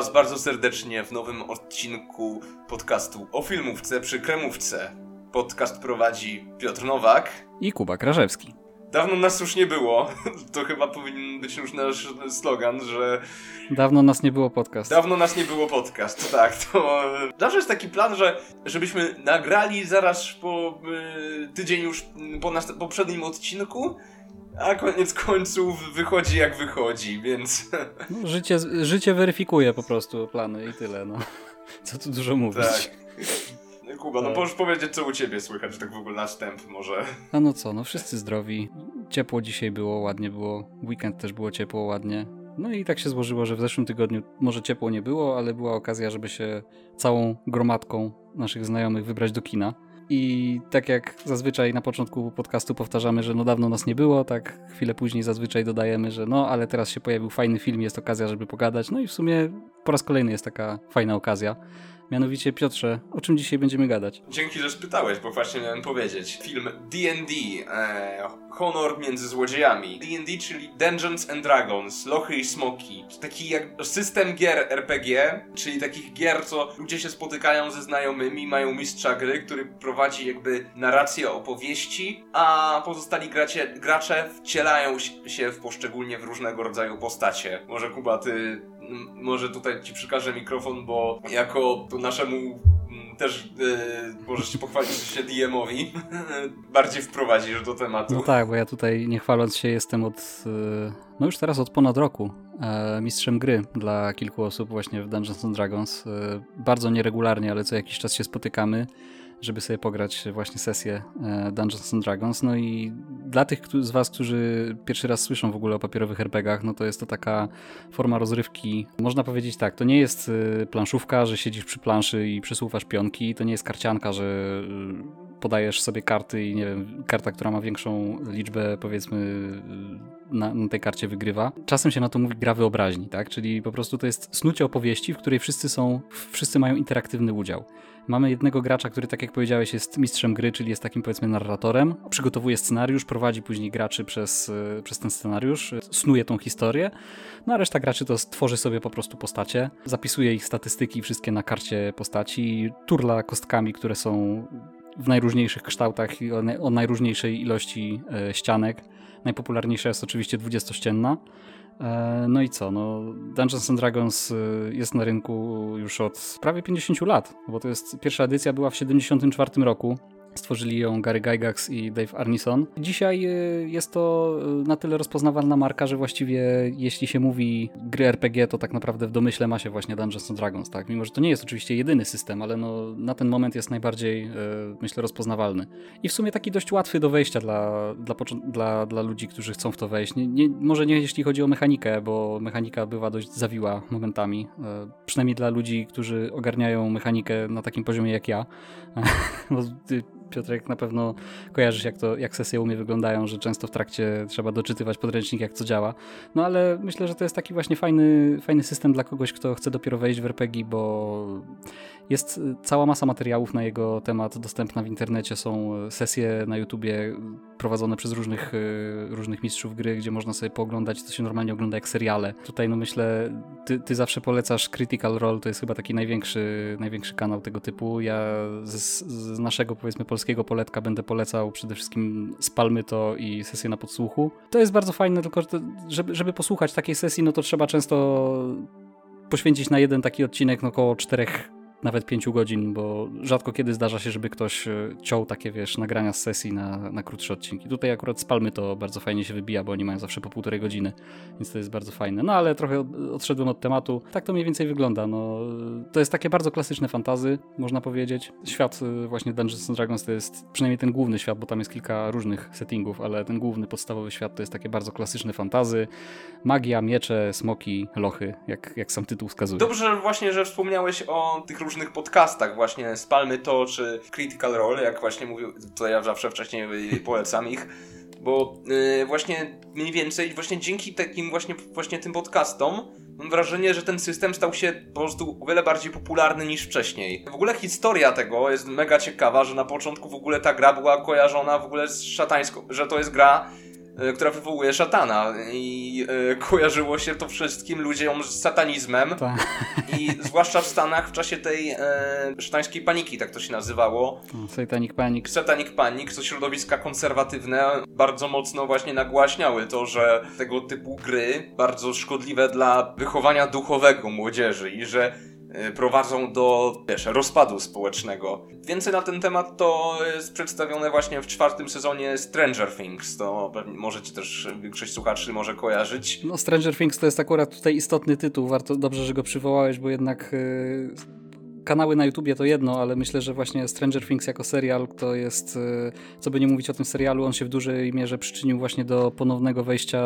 Was bardzo serdecznie w nowym odcinku podcastu o filmówce przy kremówce. Podcast prowadzi Piotr Nowak i Kuba Krażewski. Dawno nas już nie było. To chyba powinien być już nasz slogan, że. Dawno nas nie było podcast. Dawno nas nie było podcast, tak. To zawsze jest taki plan, że żebyśmy nagrali zaraz po y, tydzień już po nas, poprzednim odcinku. A koniec końców wychodzi jak wychodzi, więc. No, życie, życie weryfikuje po prostu plany i tyle, no. Co tu dużo mówić. Tak. Kuba, no tak. możesz powiedzieć, co u ciebie słychać, tak w ogóle na wstęp może. A no co, no wszyscy zdrowi. Ciepło dzisiaj było, ładnie było. Weekend też było ciepło, ładnie. No i tak się złożyło, że w zeszłym tygodniu może ciepło nie było, ale była okazja, żeby się całą gromadką naszych znajomych wybrać do kina. I tak jak zazwyczaj na początku podcastu powtarzamy, że no dawno nas nie było, tak chwilę później zazwyczaj dodajemy, że no ale teraz się pojawił fajny film, jest okazja, żeby pogadać. No i w sumie po raz kolejny jest taka fajna okazja. Mianowicie, Piotrze, o czym dzisiaj będziemy gadać? Dzięki, że spytałeś, bo właśnie miałem powiedzieć. Film D&D, e, Honor między złodziejami. D&D, czyli Dungeons and Dragons, Lochy i Smoki. Taki jak system gier RPG, czyli takich gier, co ludzie się spotykają ze znajomymi, mają mistrza gry, który prowadzi jakby narrację opowieści, a pozostali gracie, gracze wcielają się w poszczególnie w różnego rodzaju postacie. Może Kuba, ty może tutaj ci przekażę mikrofon, bo jako naszemu też yy, możesz się pochwalić się DM-owi, bardziej wprowadzisz do tematu. No tak, bo ja tutaj nie chwaląc się jestem od, yy, no już teraz od ponad roku yy, mistrzem gry dla kilku osób właśnie w Dungeons and Dragons. E, bardzo nieregularnie, ale co jakiś czas się spotykamy żeby sobie pograć właśnie sesję e, Dungeons and Dragons. No i dla tych z Was, którzy pierwszy raz słyszą w ogóle o papierowych RPGach, no to jest to taka forma rozrywki. Można powiedzieć tak, to nie jest e, planszówka, że siedzisz przy planszy i przesuwasz pionki, to nie jest karcianka, że podajesz sobie karty i nie wiem, karta, która ma większą liczbę powiedzmy na, na, tej karcie wygrywa. Czasem się na to mówi gra wyobraźni, tak? Czyli po prostu to jest snucie opowieści, w której wszyscy są, wszyscy mają interaktywny udział. Mamy jednego gracza, który, tak jak powiedziałeś, jest mistrzem gry, czyli jest takim powiedzmy narratorem, przygotowuje scenariusz, prowadzi później graczy przez, e, przez ten scenariusz, snuje tą historię, no a reszta graczy to tworzy sobie po prostu postacie, zapisuje ich statystyki wszystkie na karcie postaci, turla kostkami, które są w najróżniejszych kształtach i o, najróżniejszej ilości e, ścianek. Najpopularniejsza jest oczywiście dwudziestościenna. E, no i co? No, Dungeons and Dragons y, jest na rynku już od prawie 50 lat, bo to jest pierwsza edycja była w 74 roku. Stworzyli ją Gary Gygax i Dave Arneson. Dzisiaj y, jest to y, na tyle rozpoznawalna marka, że właściwie jeśli się mówi gry RPG, to tak naprawdę w domyśle ma się właśnie Dungeons and Dragons, tak? Mimo, że to nie jest oczywiście jedyny system, ale no, na ten moment jest najbardziej, y, myślę, rozpoznawalny. I w sumie taki dość łatwy do wejścia dla, dla, dla, dla ludzi, którzy chcą w to wejść. Nie, nie, może nie jeśli chodzi o mechanikę, bo mechanika bywa dość zawiła momentami. Przynajmniej dla ludzi, którzy ogarniają mechanikę na takim poziomie jak ja. Piotrek na pewno kojarzysz, jak, to, jak sesje u mnie wyglądają, że często w trakcie trzeba doczytywać podręcznik, jak co działa. No ale myślę, że to jest taki właśnie fajny, fajny system dla kogoś, kto chce dopiero wejść w RPG, bo jest cała masa materiałów na jego temat dostępna w internecie. Są sesje na YouTubie prowadzone przez różnych, różnych mistrzów gry, gdzie można sobie pooglądać, co się normalnie ogląda jak seriale. Tutaj no myślę, ty, ty zawsze polecasz Critical Role, to jest chyba taki największy, największy kanał tego typu. Ja z, z naszego powiedzmy polskiego polskiego poletka będę polecał przede wszystkim Spalmy to i sesję na podsłuchu. To jest bardzo fajne, tylko żeby, żeby posłuchać takiej sesji, no to trzeba często poświęcić na jeden taki odcinek no około czterech nawet 5 godzin, bo rzadko kiedy zdarza się, żeby ktoś e, ciął takie, wiesz, nagrania z sesji na, na krótsze odcinki. Tutaj akurat Spalmy to bardzo fajnie się wybija, bo oni mają zawsze po półtorej godziny, więc to jest bardzo fajne. No ale trochę odszedłem od tematu. Tak to mniej więcej wygląda. No, to jest takie bardzo klasyczne fantazy, można powiedzieć. Świat e, właśnie Dungeons Dragons to jest przynajmniej ten główny świat, bo tam jest kilka różnych settingów, ale ten główny, podstawowy świat to jest takie bardzo klasyczne fantazy. Magia, miecze, smoki, lochy, jak, jak sam tytuł wskazuje. Dobrze właśnie, że wspomniałeś o tych różnych podcastach właśnie Spalmy to czy Critical Role, jak właśnie mówił, to ja zawsze wcześniej polecam ich, bo yy, właśnie mniej więcej właśnie dzięki takim właśnie, właśnie tym podcastom mam wrażenie, że ten system stał się po prostu o wiele bardziej popularny niż wcześniej. W ogóle historia tego jest mega ciekawa, że na początku w ogóle ta gra była kojarzona w ogóle z szatańską, że to jest gra która wywołuje szatana i e, kojarzyło się to wszystkim ludziom z satanizmem Ta. i zwłaszcza w Stanach w czasie tej e, szatańskiej paniki, tak to się nazywało. Satanic Panic. Satanic Panic, to środowiska konserwatywne bardzo mocno właśnie nagłaśniały to, że tego typu gry bardzo szkodliwe dla wychowania duchowego młodzieży i że e, prowadzą do, wiesz, rozpadu społecznego. Więcej na ten temat to jest przedstawione właśnie w czwartym sezonie Stranger Things, to pewnie możecie też większość słuchaczy może kojarzyć. No Stranger Things to jest akurat tutaj istotny tytuł, warto, dobrze, że go przywołałeś, bo jednak yy, kanały na YouTubie to jedno, ale myślę, że właśnie Stranger Things jako serial to jest, yy, co by nie mówić o tym serialu, on się w dużej mierze przyczynił właśnie do ponownego wejścia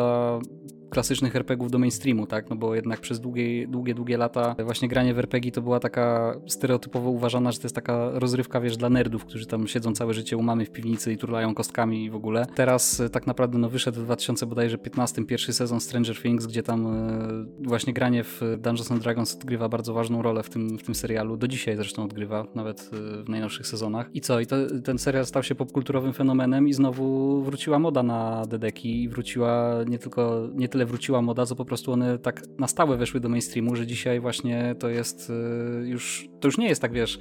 klasycznych RPGów do mainstreamu, tak? No bo jednak przez długie, długie, długie lata właśnie granie w RPG to była taka stereotypowo uważana, że to jest taka rozrywka, wiesz, dla nerdów, którzy tam siedzą całe życie u mamy w piwnicy i turlają kostkami i w ogóle. Teraz e, tak naprawdę no wyszedł w 2015 pierwszy sezon Stranger Things, gdzie tam e, właśnie granie w Dungeons and Dragons odgrywa bardzo ważną rolę w tym, w tym serialu. Do dzisiaj zresztą odgrywa, nawet e, w najnowszych sezonach. I co? I to, ten serial stał się popkulturowym fenomenem i znowu wróciła moda na dedeki i wróciła nie tylko, nie tyle wróciła moda, co po prostu one tak na stałe weszły do mainstreamu, że dzisiaj właśnie to jest y, już, to już nie jest tak, wiesz,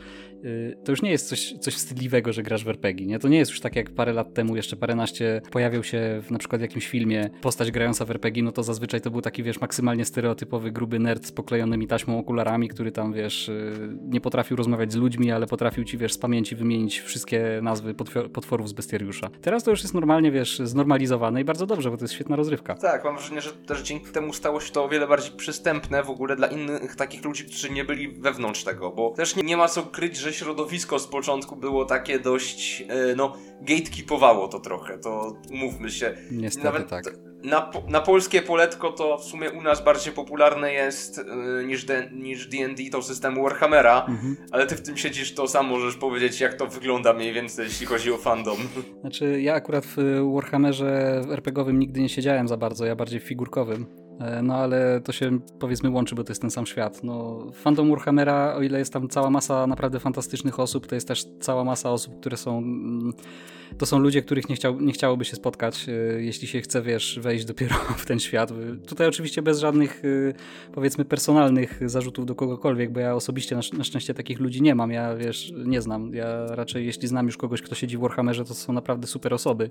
to już nie jest coś, coś wstydliwego, że grasz w RPG, nie? To nie jest już tak jak parę lat temu, jeszcze paręnaście, pojawił się w na przykład w jakimś filmie postać grająca w RPG, no to zazwyczaj to był taki, wiesz, maksymalnie stereotypowy, gruby nerd z poklejonymi taśmą okularami, który tam, wiesz, y, nie potrafił rozmawiać z ludźmi, ale potrafił ci, wiesz, z pamięci wymienić wszystkie nazwy potworów z bestiariusza. Teraz to już jest normalnie, wiesz, znormalizowane i bardzo dobrze, bo to jest świetna rozrywka. Tak, mam wrażenie, że też dzięki temu stało się to o wiele bardziej przystępne w ogóle dla innych takich ludzi, którzy nie byli wewnątrz tego, bo też nie, nie ma co kryć, że środowisko z początku było takie dość, yy, no, gatekeepowało to trochę, to mówmy się. Niestety Nawet tak. Na, na polskie poletko to w sumie u nas bardziej popularne jest yy, niż, de, niż D&D to system Warhammera, mhm. ale ty w tym siedzisz, to sam możesz powiedzieć, jak to wygląda mniej więcej, jeśli chodzi o fandom. Znaczy, ja akurat w Warhammerze RPGowym nigdy nie siedziałem za bardzo, ja bardziej w figurkowym. E, no ale to się powiedzmy łączy, bo to jest ten sam świat. No, fandom Warhammera, o ile jest tam cała masa naprawdę fantastycznych osób, to jest też cała masa osób, które są mm, to są ludzie, których nie, chciał, nie chciałoby się spotkać, e, jeśli się chce, wiesz, wejść dopiero w ten świat. Tutaj oczywiście bez żadnych, e, powiedzmy, personalnych zarzutów do kogokolwiek, bo ja osobiście na, na szczęście takich ludzi nie mam. Ja, wiesz, nie znam. Ja raczej, jeśli znam już kogoś, kto siedzi w Warhammerze, to są naprawdę super osoby,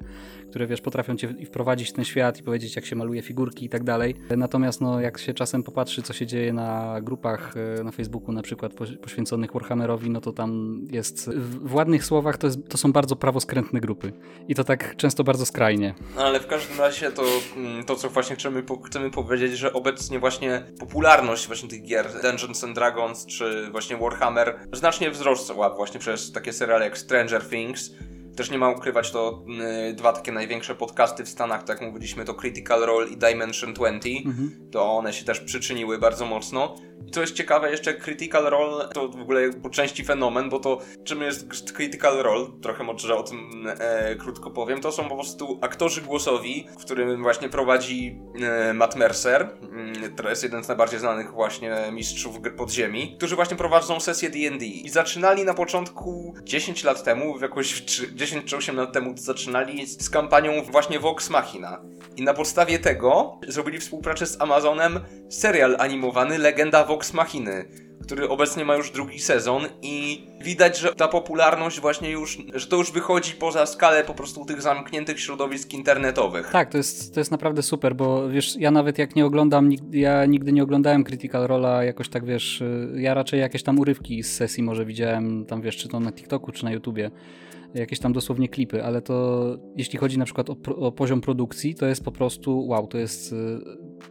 które, wiesz, potrafią cię wprowadzić w ten świat i powiedzieć, jak się maluje figurki i tak dalej. Natomiast, no, jak się czasem popatrzy, co się dzieje na grupach e, na Facebooku na przykład poświęconych Warhammerowi, no to tam jest, w ładnych słowach to, jest, to są bardzo prawoskrętne grupy. I to tak często bardzo skrajnie. No, ale w każdym razie to, mm, to co właśnie chcemy, chcemy powiedzieć, że obecnie właśnie popularność właśnie tych gier Dungeons and Dragons czy właśnie Warhammer znacznie wzrosła właśnie przez takie seriale jak Stranger Things. Też nie ma ukrywać, to y, dwa takie największe podcasty w Stanach, tak jak mówiliśmy, to Critical Role i Dimension 20. Mhm. To one się też przyczyniły bardzo mocno. Co jest ciekawe, jeszcze Critical Role to w ogóle po części fenomen, bo to czym jest Critical Role, trochę może o tym e, krótko powiem, to są po prostu aktorzy głosowi, w którym właśnie prowadzi e, Matt Mercer, mm, to jest jeden z najbardziej znanych właśnie mistrzów podziemi, którzy właśnie prowadzą sesję D&D. I zaczynali na początku 10 lat temu, jakoś 10 czy 8 lat temu zaczynali z kampanią właśnie Vox Machina. I na podstawie tego zrobili współpracę z Amazonem serial animowany Legenda Vox Machiny, który obecnie ma już drugi sezon i widać, że ta popularność właśnie już, że to już wychodzi poza skalę po prostu tych zamkniętych środowisk internetowych. Tak, to jest, to jest naprawdę super, bo wiesz, ja nawet jak nie oglądam, ja nigdy nie oglądałem Critical Rola jakoś tak, wiesz, ja raczej jakieś tam urywki z sesji może widziałem, tam wiesz, czy to na TikToku, czy na YouTubie jakieś tam dosłownie klipy, ale to jeśli chodzi na przykład o, o poziom produkcji, to jest po prostu wow, to jest y,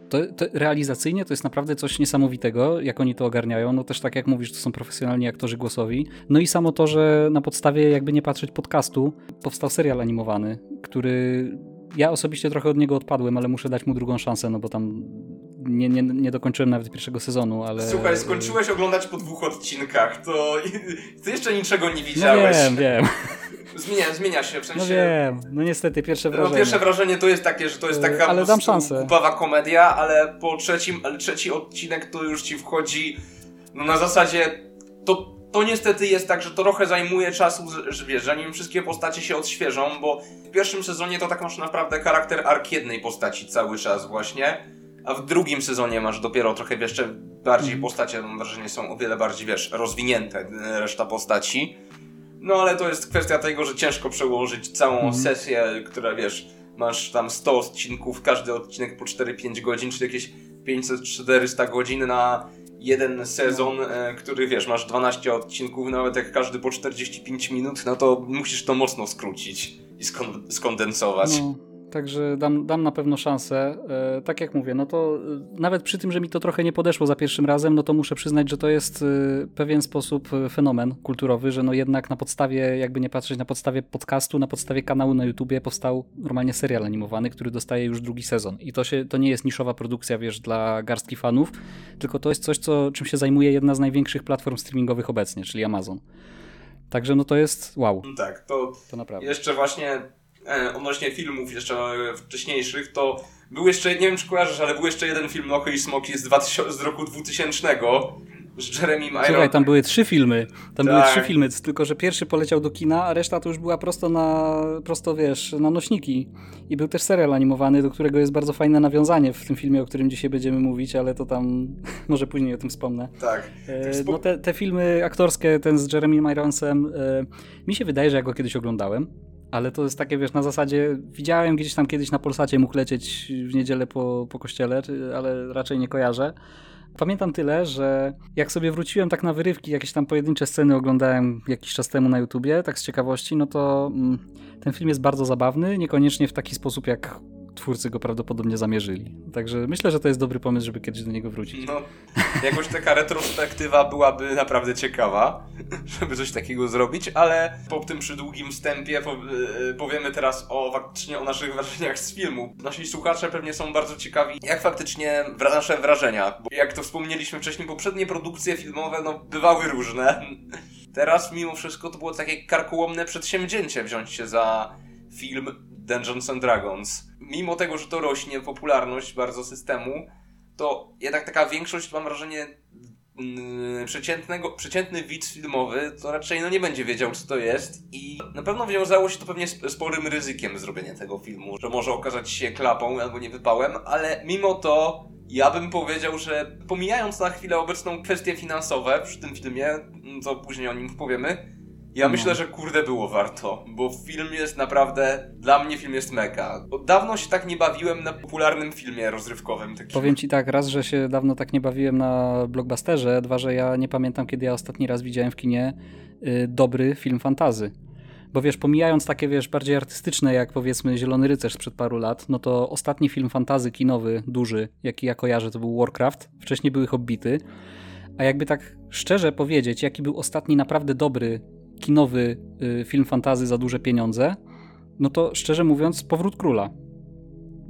to, to, realizacyjnie to jest naprawdę coś niesamowitego, jak oni to ogarniają. No też tak jak mówisz, to są profesjonalni aktorzy głosowi. No i samo to, że na podstawie jakby nie patrzeć podcastu, powstał serial animowany, który ja osobiście trochę od niego odpadłem, ale muszę dać mu drugą szansę, no bo tam nie, nie, nie dokończyłem nawet pierwszego sezonu, ale... Słuchaj, skończyłeś oglądać po dwóch odcinkach, to ty jeszcze niczego nie widziałeś. No wiem, wiem. Zmienia, zmienia się, w sensie... No wiem, no niestety pierwsze no, wrażenie. No pierwsze wrażenie to jest takie, że to jest taka ale dam szansę. komedia, ale po trzecim, ale trzeci odcinek to już ci wchodzi no na zasadzie to to niestety jest tak, że to trochę zajmuje czasu, że wiesz, zanim wszystkie postacie się odświeżą, bo w pierwszym sezonie to tak masz naprawdę charakter ark jednej postaci cały czas właśnie, a w drugim sezonie masz dopiero trochę jeszcze bardziej mhm. postacie, mam wrażenie, są o wiele bardziej, wiesz, rozwinięte e, reszta postaci. No ale to jest kwestia tego, że ciężko przełożyć całą mm. sesję, która wiesz, masz tam 100 odcinków, każdy odcinek po 4-5 godzin, czy jakieś 500-400 godzin na jeden sezon, e, który wiesz, masz 12 odcinków, nawet jak każdy po 45 minut, no to musisz to mocno skrócić i skondensować. No. Także dam, dam na pewno szansę. E, tak jak mówię, no to e, nawet przy tym, że mi to trochę nie podeszło za pierwszym razem, no to muszę przyznać, że to jest e, pewien sposób fenomen kulturowy, że no jednak na podstawie, jakby nie patrzeć, na podstawie podcastu, na podstawie kanału na YouTubie powstał normalnie serial animowany, który dostaje już drugi sezon. I to, się, to nie jest niszowa produkcja, wiesz, dla garstki fanów, tylko to jest coś, co, czym się zajmuje jedna z największych platform streamingowych obecnie, czyli Amazon. Także no to jest wow. Tak, to, to naprawdę. jeszcze właśnie odnośnie filmów jeszcze wcześniejszych, to był jeszcze, nie wiem czy kojarzysz, ale był jeszcze jeden film Lochy i Smoki z, 2000, z roku 2000 z Jeremy Iron. Słuchaj, tam były trzy filmy. Tam tak. były trzy filmy, tylko że pierwszy poleciał do kina, a reszta to już była prosto na, prosto wiesz, na nośniki. I był też serial animowany, do którego jest bardzo fajne nawiązanie w tym filmie, o którym dzisiaj będziemy mówić, ale to tam może później o tym wspomnę. Tak. E, no te, te filmy aktorskie, ten z Jeremy Ironsem, e, mi się wydaje, że ja go kiedyś oglądałem ale to jest takie, wiesz, na zasadzie widziałem gdzieś tam kiedyś na Polsacie mógł lecieć w niedzielę po, po kościele, ale raczej nie kojarzę. Pamiętam tyle, że jak sobie wróciłem tak na wyrywki, jakieś tam pojedyncze sceny oglądałem jakiś czas temu na YouTubie, tak z ciekawości, no to mm, ten film jest bardzo zabawny, niekoniecznie w taki sposób jak twórcy go prawdopodobnie zamierzyli. Także myślę, że to jest dobry pomysł, żeby kiedyś do niego wrócić. No, jakoś taka retrospektywa byłaby naprawdę ciekawa, żeby coś takiego zrobić, ale po tym przydługim wstępie e, powiemy teraz o faktycznie o naszych wrażeniach z filmu. Nasi słuchacze pewnie są bardzo ciekawi, jak faktycznie nasze wrażenia, bo jak to wspomnieliśmy wcześniej, poprzednie produkcje filmowe no, bywały różne. Teraz mimo wszystko to było takie karkołomne przedsięwzięcie wziąć się za film Dungeons and Dragons. Mimo tego, że to rośnie popularność bardzo systemu, to jednak taka większość, mam wrażenie, yy, przeciętnego, przeciętny widz filmowy to raczej no, nie będzie wiedział, co to jest i na pewno wiązało się to pewnie sporym ryzykiem zrobienie tego filmu, że może okazać się klapą albo niewypałem, ale mimo to ja bym powiedział, że pomijając na chwilę obecną kwestie finansowe przy tym filmie, co później o nim powiemy, ja no. myślę, że kurde było warto, bo film jest naprawdę, dla mnie film jest mega. Od dawno się tak nie bawiłem na popularnym filmie rozrywkowym. Takim. Powiem ci tak, raz, że się dawno tak nie bawiłem na blockbusterze, dwa, że ja nie pamiętam, kiedy ja ostatni raz widziałem w kinie y, dobry film fantazy. Bo wiesz, pomijając takie, wiesz, bardziej artystyczne, jak powiedzmy Zielony Rycerz sprzed paru lat, no to ostatni film fantazy kinowy, duży, jaki ja kojarzę, to był Warcraft. Wcześniej były Hobbity. A jakby tak szczerze powiedzieć, jaki był ostatni naprawdę dobry kinowy y, film fantazy za duże pieniądze, no to szczerze mówiąc, powrót króla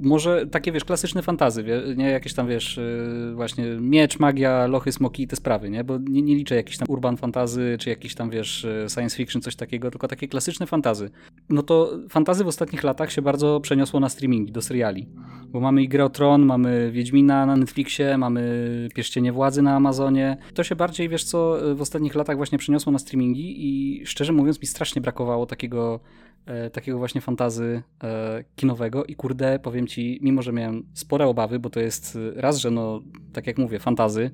może takie, wiesz, klasyczne fantazy, nie? Jakieś tam, wiesz, y, właśnie miecz, magia, lochy, smoki i te sprawy, nie? Bo nie, nie liczę jakichś tam urban fantazy, czy jakiś tam, wiesz, y, science fiction, coś takiego, tylko takie klasyczne fantazy. No to fantazy w ostatnich latach się bardzo przeniosło na streamingi, do seriali. Bo mamy i o Tron, mamy Wiedźmina na Netflixie, mamy Pierścienie Władzy na Amazonie. To się bardziej, wiesz co, w ostatnich latach właśnie przeniosło na streamingi i szczerze mówiąc mi strasznie brakowało takiego e, takiego właśnie fantazy e, kinowego i kurde, powiem ci, mimo że miałem spore obawy, bo to jest e, raz, że no, tak jak mówię, fantazy,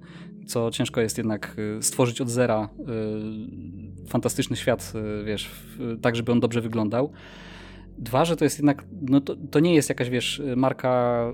co ciężko jest jednak e, stworzyć od zera e, fantastyczny świat, e, wiesz, tak, żeby on dobrze wyglądał. Dwa, że to jest jednak, no to, to nie jest jakaś, wiesz, marka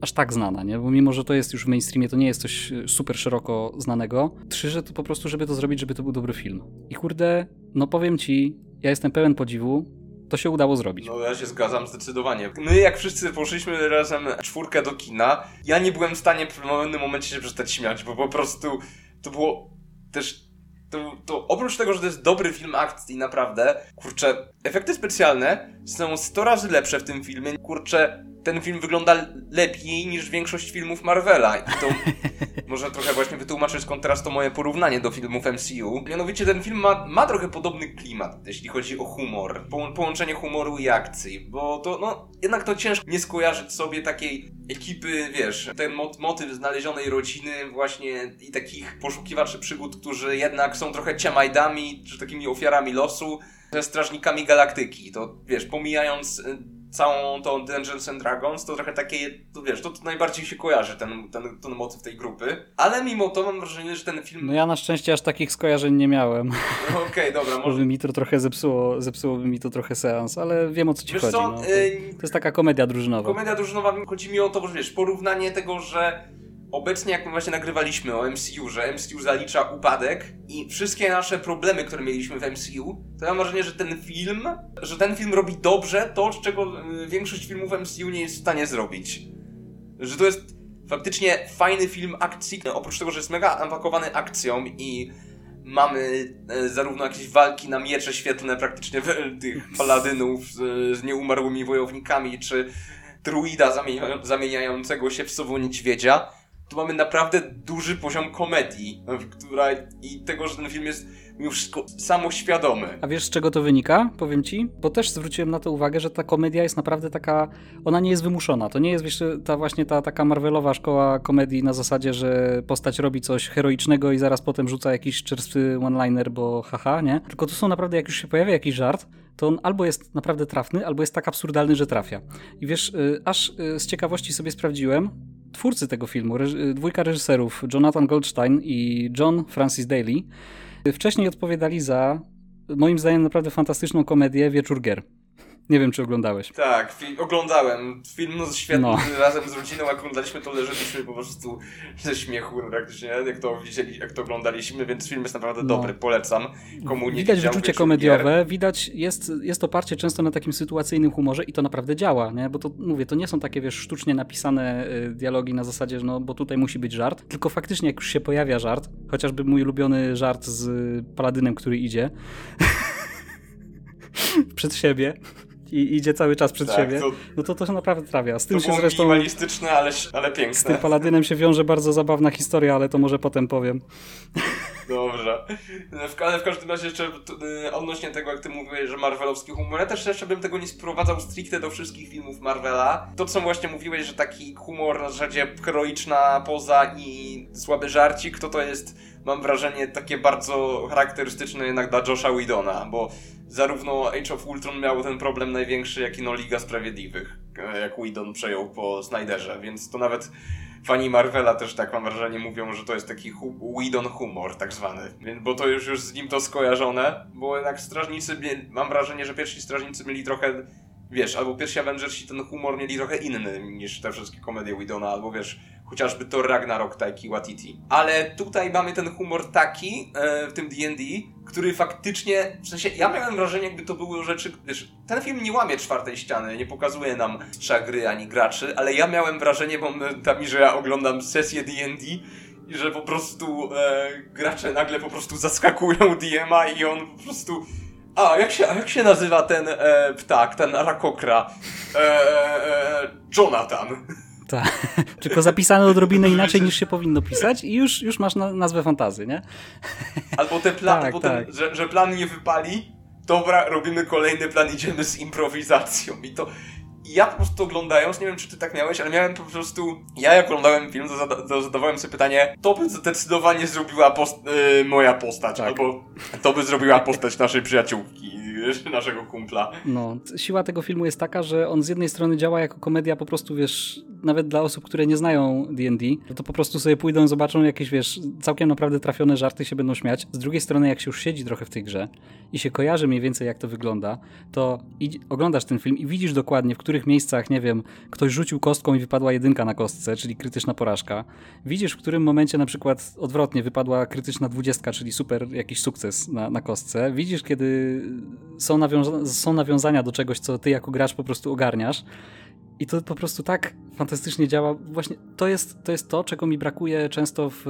aż tak znana, nie? Bo mimo, że to jest już w mainstreamie, to nie jest coś super szeroko znanego. Trzy, że to po prostu, żeby to zrobić, żeby to był dobry film. I kurde, no powiem ci, ja jestem pełen podziwu. To się udało zrobić. No ja się zgadzam zdecydowanie. My jak wszyscy poszliśmy razem czwórkę do kina, ja nie byłem w stanie w pewnym momencie się przestać śmiać, bo po prostu to było też to, to, oprócz tego, że to jest dobry film akcji, naprawdę, kurczę, efekty specjalne są 100 razy lepsze w tym filmie. Kurczę, ten film wygląda lepiej niż większość filmów Marvela. I to może trochę właśnie wytłumaczyć skąd teraz to moje porównanie do filmów MCU. Mianowicie ten film ma, ma trochę podobny klimat, jeśli chodzi o humor. Po, połączenie humoru i akcji, bo to, no, jednak to ciężko nie skojarzyć sobie takiej ekipy, wiesz, ten mot motyw znalezionej rodziny właśnie i takich poszukiwaczy przygód, którzy jednak są trochę ciamajdami, czy takimi ofiarami losu, ze strażnikami galaktyki. To, wiesz, pomijając y, całą tą Dungeons and Dragons, to trochę takie, to wiesz, to, to najbardziej się kojarzy ten, ten, ten motyw tej grupy. Ale mimo to mam wrażenie, że ten film... No ja na szczęście aż takich skojarzeń nie miałem. No, Okej, okay, dobra, może... Może mi to trochę zepsuło, zepsułoby mi to trochę seans, ale wiem o co ci wiesz chodzi. Co? No. To, to, jest taka komedia drużynowa. Komedia drużynowa, chodzi mi o to, że wiesz, porównanie tego, że obecnie, jak my właśnie nagrywaliśmy o MCU, że MCU zalicza upadek i wszystkie nasze problemy, które mieliśmy w MCU, to ja mam wrażenie, że ten film, że ten film robi dobrze to, czego y, większość filmów MCU nie jest w stanie zrobić. Że to jest faktycznie fajny film akcji, oprócz tego, że jest mega napakowany akcją i mamy e, zarówno jakieś walki na miecze świetlne praktycznie tych paladynów z, z nieumarłymi wojownikami, czy druida zamieniającego się w sowo niedźwiedzia, tu mamy naprawdę duży poziom komedii, która i tego, że ten film jest mimo wszystko samoświadomy. A wiesz z czego to wynika? Powiem ci, bo też zwróciłem na to uwagę, że ta komedia jest naprawdę taka, ona nie jest wymuszona. To nie jest wiesz, ta właśnie ta taka Marvelowa szkoła komedii na zasadzie, że postać robi coś heroicznego i zaraz potem rzuca jakiś czerstwy one-liner, bo haha, nie? Tylko tu są naprawdę, jak już się pojawia jakiś żart, to on albo jest naprawdę trafny, albo jest tak absurdalny, że trafia. I wiesz, y, aż y, z ciekawości sobie sprawdziłem, twórcy tego filmu, reż dwójka reżyserów, Jonathan Goldstein i John Francis Daly, wcześniej odpowiadali za, moim zdaniem, naprawdę fantastyczną komedię Wieczór Gier. Nie wiem, czy oglądałeś. Tak, oglądałem. Film no, świetny, no. razem z rodziną, jak oglądaliśmy, to leżeliśmy po prostu ze śmiechu praktycznie, jak to widzieli, jak to oglądaliśmy, więc film jest naprawdę no. dobry, polecam. Komu nie Widać wyczucie komediowe, gier. widać, jest, jest oparcie często na takim sytuacyjnym humorze i to naprawdę działa, nie? Bo to, mówię, to nie są takie, wiesz, sztucznie napisane y, dialogi na zasadzie, że no, bo tutaj musi być żart, tylko faktycznie jak już się pojawia żart, chociażby mój ulubiony żart z Paladynem, który idzie przed siebie, i idzie cały czas przed tak, siebie, to, no to to się naprawdę trafia. Z tym się zresztą. minimalistyczne, ale, ale piękne. Z tym Paladynem się wiąże bardzo zabawna historia, ale to może potem powiem. Dobrze. Ale w każdym razie jeszcze y, odnośnie tego, jak ty mówiłeś, że marvelowski humor, ja też jeszcze bym tego nie sprowadzał stricte do wszystkich filmów Marvela. To, co właśnie mówiłeś, że taki humor na zasadzie heroiczna poza i słaby żarcik, to to jest, mam wrażenie, takie bardzo charakterystyczne jednak dla Josha Widona, bo zarówno Age of Ultron miał ten problem największy, jak i no Liga Sprawiedliwych, e, jak Whedon przejął po Snyderze, więc to nawet fani Marvela też tak mam wrażenie mówią, że to jest taki hu Whedon humor tak zwany, więc, bo to już, już z nim to skojarzone, bo jednak strażnicy, mam wrażenie, że pierwsi strażnicy mieli trochę wiesz, albo pierwsi Avengersi ten humor mieli trochę inny niż te wszystkie komedie Widona, albo wiesz, chociażby to Ragnarok Taiki Watiti. Ale tutaj mamy ten humor taki e, w tym D&D, który faktycznie, w sensie, ja miałem wrażenie, jakby to były rzeczy, wiesz, ten film nie łamie czwartej ściany, nie pokazuje nam mistrza gry ani graczy, ale ja miałem wrażenie momentami, że ja oglądam sesję D&D i że po prostu e, gracze nagle po prostu zaskakują DM-a i on po prostu a, jak się, jak się nazywa ten e, ptak, ten rakokra? E, e, Jonathan. Tak, tylko zapisane odrobinę inaczej niż się powinno pisać i już, już masz na, nazwę fantazy, nie? Albo te plan, tak, tak. Że, że plan nie wypali, dobra, robimy kolejny plan, idziemy z improwizacją i to... ja po prostu oglądając, nie wiem czy ty tak miałeś, ale miałem po prostu, ja jak oglądałem film, to, zada, to zadawałem sobie pytanie, to by zdecydowanie zrobiła post, yy, moja postać, tak. albo to by zrobiła postać naszej przyjaciółki naszego kumpla. No, siła tego filmu jest taka, że on z jednej strony działa jako komedia po prostu, wiesz, nawet dla osób, które nie znają D&D, to po prostu sobie pójdą, zobaczą jakieś, wiesz, całkiem naprawdę trafione żarty się będą śmiać. Z drugiej strony, jak się już siedzi trochę w tej grze i się kojarzy mniej więcej, jak to wygląda, to oglądasz ten film i widzisz dokładnie, w których miejscach, nie wiem, ktoś rzucił kostką i wypadła jedynka na kostce, czyli krytyczna porażka. Widzisz, w którym momencie na przykład odwrotnie wypadła krytyczna dwudziestka, czyli super jakiś sukces na, na kostce. Widzisz, kiedy są, nawiąza są nawiązania do czegoś, co ty jako gracz po prostu ogarniasz I to po prostu tak fantastycznie działa. Właśnie to jest to, jest to czego mi brakuje często w,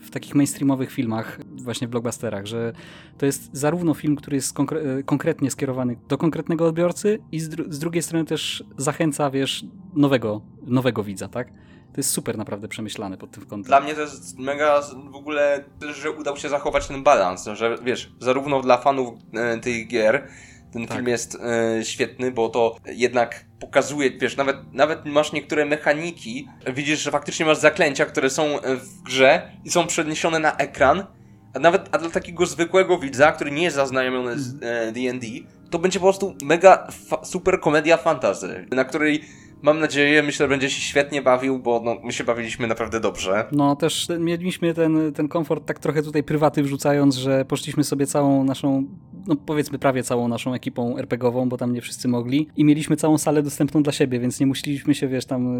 w takich mainstreamowych filmach, właśnie w blockbusterach, że to jest zarówno film, który jest konkre konkretnie skierowany do konkretnego odbiorcy i z, dru z drugiej strony też zachęca, wiesz, nowego, nowego widza, tak? To jest super naprawdę przemyślane pod tym kątem. Dla mnie to jest mega w ogóle, że udał się zachować ten balans, że wiesz, zarówno dla fanów e, tych gier, ten tak. film jest e, świetny, bo to jednak pokazuje, wiesz, nawet, nawet masz niektóre mechaniki, widzisz, że faktycznie masz zaklęcia, które są w grze i są przeniesione na ekran, a nawet a dla takiego zwykłego widza, który nie jest zaznajomiony z D&D, e, to będzie po prostu mega super komedia fantasy, na której mam nadzieję, myślę, że będzie się świetnie bawił, bo no, my się bawiliśmy naprawdę dobrze. No też mieliśmy ten, ten komfort tak trochę tutaj prywaty wrzucając, że poszliśmy sobie całą naszą no powiedzmy prawie całą naszą ekipą RPGową, bo tam nie wszyscy mogli i mieliśmy całą salę dostępną dla siebie, więc nie musieliśmy się, wiesz, tam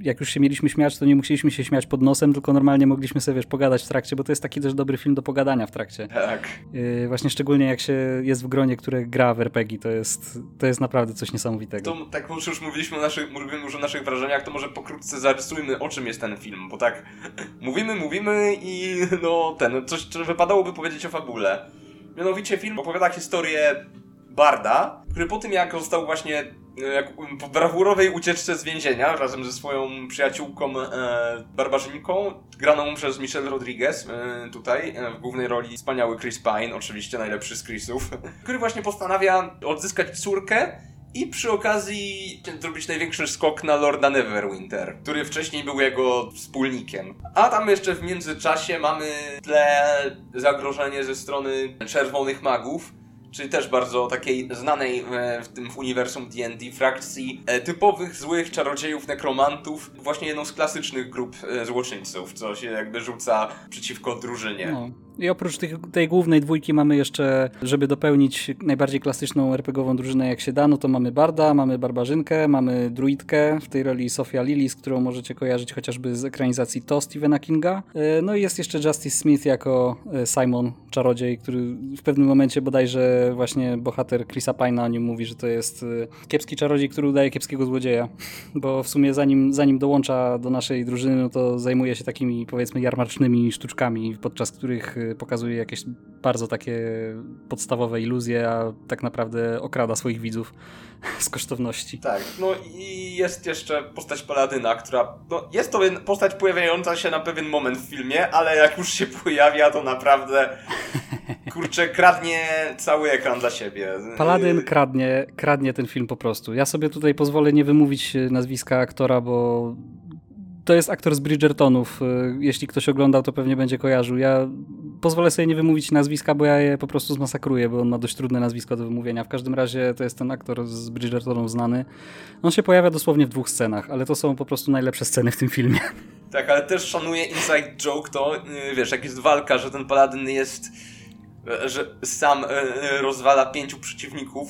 y, jak już się mieliśmy śmiać, to nie musieliśmy się śmiać pod nosem, tylko normalnie mogliśmy sobie, wiesz, pogadać w trakcie, bo to jest taki też dobry film do pogadania w trakcie. Tak. Yy, właśnie szczególnie jak się jest w gronie, które gra w RPG, to jest, to jest naprawdę coś niesamowitego. To tak już mówiliśmy o naszych, mówimy już o naszych wrażeniach, to może pokrótce zarysujmy o czym jest ten film, bo tak mówimy, mówimy i no ten, coś, co wypadałoby powiedzieć o fabule. Mianowicie film opowiada historię Barda, który po tym jak został właśnie e, jak, po brawurowej ucieczce z więzienia razem ze swoją przyjaciółką e, barbarzyńką, graną przez Michelle Rodriguez e, tutaj, e, w głównej roli wspaniały Chris Pine, oczywiście najlepszy z Chrisów, który właśnie postanawia odzyskać córkę i przy okazji zrobić największy skok na Lorda Neverwinter, który wcześniej był jego wspólnikiem. A tam jeszcze w międzyczasie mamy tle zagrożenie ze strony czerwonych magów, czyli też bardzo takiej znanej w tym uniwersum D&D frakcji e, typowych złych czarodziejów, nekromantów, właśnie jedną z klasycznych grup e, złoczyńców, co się jakby rzuca przeciwko drużynie. No. I oprócz tych, tej głównej dwójki mamy jeszcze, żeby dopełnić najbardziej klasyczną RPGową drużynę jak się da, no to mamy Barda, mamy Barbarzynkę, mamy Druidkę, w tej roli Sofia Lillis, którą możecie kojarzyć chociażby z ekranizacji To Stephena Kinga. E, no i jest jeszcze Justice Smith jako e, Simon, czarodziej, który w pewnym momencie bodajże właśnie bohater Chrisa Pine'a o nim mówi, że to jest e, kiepski czarodziej, który udaje kiepskiego złodzieja, bo w sumie zanim, zanim dołącza do naszej drużyny, no to zajmuje się takimi powiedzmy jarmarcznymi sztuczkami, podczas których pokazuje jakieś bardzo takie podstawowe iluzje, a tak naprawdę okrada swoich widzów z kosztowności. Tak, no i jest jeszcze postać Paladyna, która, no jest to postać pojawiająca się na pewien moment w filmie, ale jak już się pojawia, to naprawdę kurczę, kradnie cały ekran dla siebie. Paladyn kradnie, kradnie ten film po prostu. Ja sobie tutaj pozwolę nie wymówić nazwiska aktora, bo to jest aktor z Bridgertonów. Jeśli ktoś oglądał, to pewnie będzie kojarzył. Ja pozwolę sobie nie wymówić nazwiska, bo ja je po prostu zmasakruję, bo on ma dość trudne nazwisko do wymówienia. W każdym razie to jest ten aktor z Bridgertonów znany. On się pojawia dosłownie w dwóch scenach, ale to są po prostu najlepsze sceny w tym filmie. Tak, ale też szanuję inside joke to, y, wiesz, jak jest walka, że ten paladyn jest, y, że sam y, rozwala pięciu przeciwników,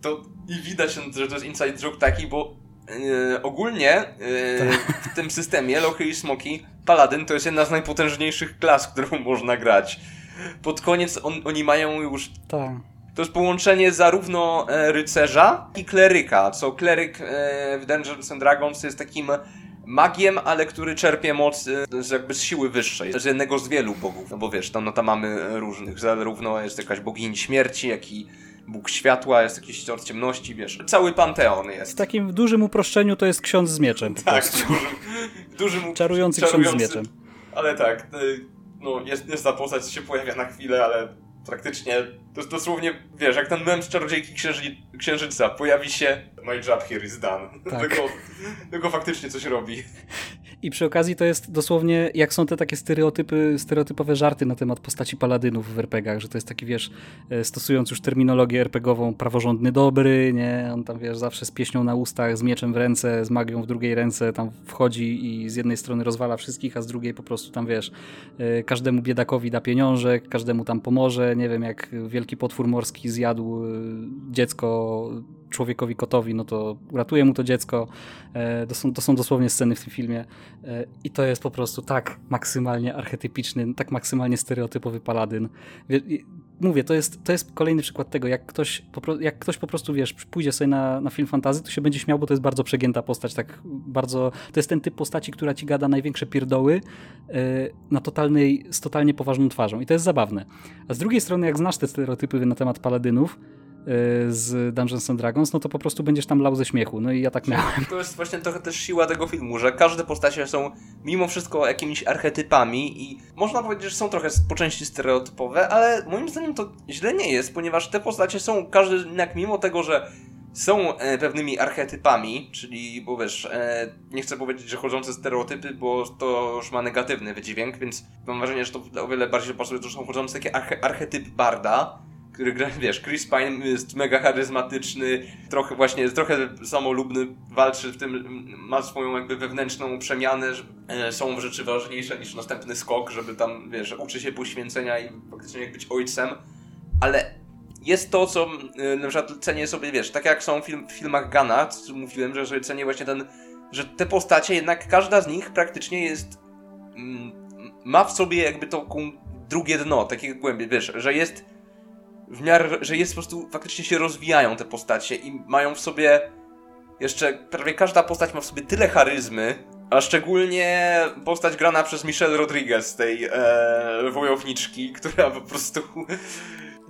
to i widać, że to jest inside joke taki, bo Yy, ogólnie yy, w tym systemie Lochy i Smoki Paladin to jest jedna z najpotężniejszych klas, którą można grać. Pod koniec on, oni mają już... Tak. To jest połączenie zarówno e, rycerza i kleryka, co kleryk e, w Dungeons and Dragons jest takim magiem, ale który czerpie moc e, z, jakby z siły wyższej, z jednego z wielu bogów. No bo wiesz, tam, no, tam mamy różnych, zarówno jest jakaś bogini śmierci, jak i Bóg światła, jest jakiś tor ciemności, wiesz. Cały panteon jest. W takim dużym uproszczeniu to jest ksiądz z mieczem. tak, w dużym, czarujący, ksiądz z mieczem. Ale tak, y, no jest, jest ta postać, się pojawia na chwilę, ale praktycznie to dosłownie, wiesz, jak ten mem z Czarodziejki Księży, Księżyca pojawi się My job here is done. Tak. Tylko, tylko faktycznie coś robi. I przy okazji to jest dosłownie, jak są te takie stereotypy, stereotypowe żarty na temat postaci paladynów w RPGach, że to jest taki, wiesz, e, stosując już terminologię RPGową, praworządny dobry, nie? On tam, wiesz, zawsze z pieśnią na ustach, z mieczem w ręce, z magią w drugiej ręce, tam wchodzi i z jednej strony rozwala wszystkich, a z drugiej po prostu tam, wiesz, e, każdemu biedakowi da pieniążek, każdemu tam pomoże, nie wiem, jak wielki potwór morski zjadł e, dziecko człowiekowi kotowi, no to uratuje mu to dziecko. E, to są, to są dosłownie sceny w tym filmie. E, I to jest po prostu tak maksymalnie archetypiczny, tak maksymalnie stereotypowy paladyn. mówię, to jest, to jest kolejny przykład tego, jak ktoś, jak ktoś po prostu, wiesz, pójdzie sobie na, na film fantazy, to się będzie śmiał, bo to jest bardzo przegięta postać, tak bardzo, to jest ten typ postaci, która ci gada największe pierdoły yy, na totalnej, z totalnie poważną twarzą i to jest zabawne. A z drugiej strony, jak znasz te stereotypy na temat paladynów, z Dungeons and Dragons, no to po prostu będziesz tam lał ze śmiechu. No i ja tak miałem. To jest właśnie trochę też siła tego filmu, że każde postacie są mimo wszystko jakimiś archetypami i można powiedzieć, że są trochę po części stereotypowe, ale moim zdaniem to źle nie jest, ponieważ te postacie są, każdy jednak mimo tego, że są e, pewnymi archetypami, czyli, bo wiesz, e, nie chcę powiedzieć, że chodzące stereotypy, bo to już ma negatywny wydźwięk, więc mam wrażenie, że to o wiele bardziej pasuje, to są chodzące takie arche archetyp barda, wiesz, Chris Pine jest mega charyzmatyczny, trochę właśnie, trochę samolubny, walczy w tym, ma swoją jakby wewnętrzną przemianę, że e, są rzeczy ważniejsze niż następny skok, żeby tam, wiesz, uczy się poświęcenia i faktycznie jak być ojcem, ale jest to, co e, na przykład cenię sobie, wiesz, tak jak są film, w filmach Gana, co mówiłem, że, że cenię właśnie ten, że te postacie, jednak każda z nich praktycznie jest, ma w sobie jakby to drugie dno, takie głębie, wiesz, że jest w miarę, że jest po prostu, faktycznie się rozwijają te postacie i mają w sobie jeszcze, prawie każda postać ma w sobie tyle charyzmy, a szczególnie postać grana przez Michelle Rodriguez, tej e, wojowniczki, która po prostu...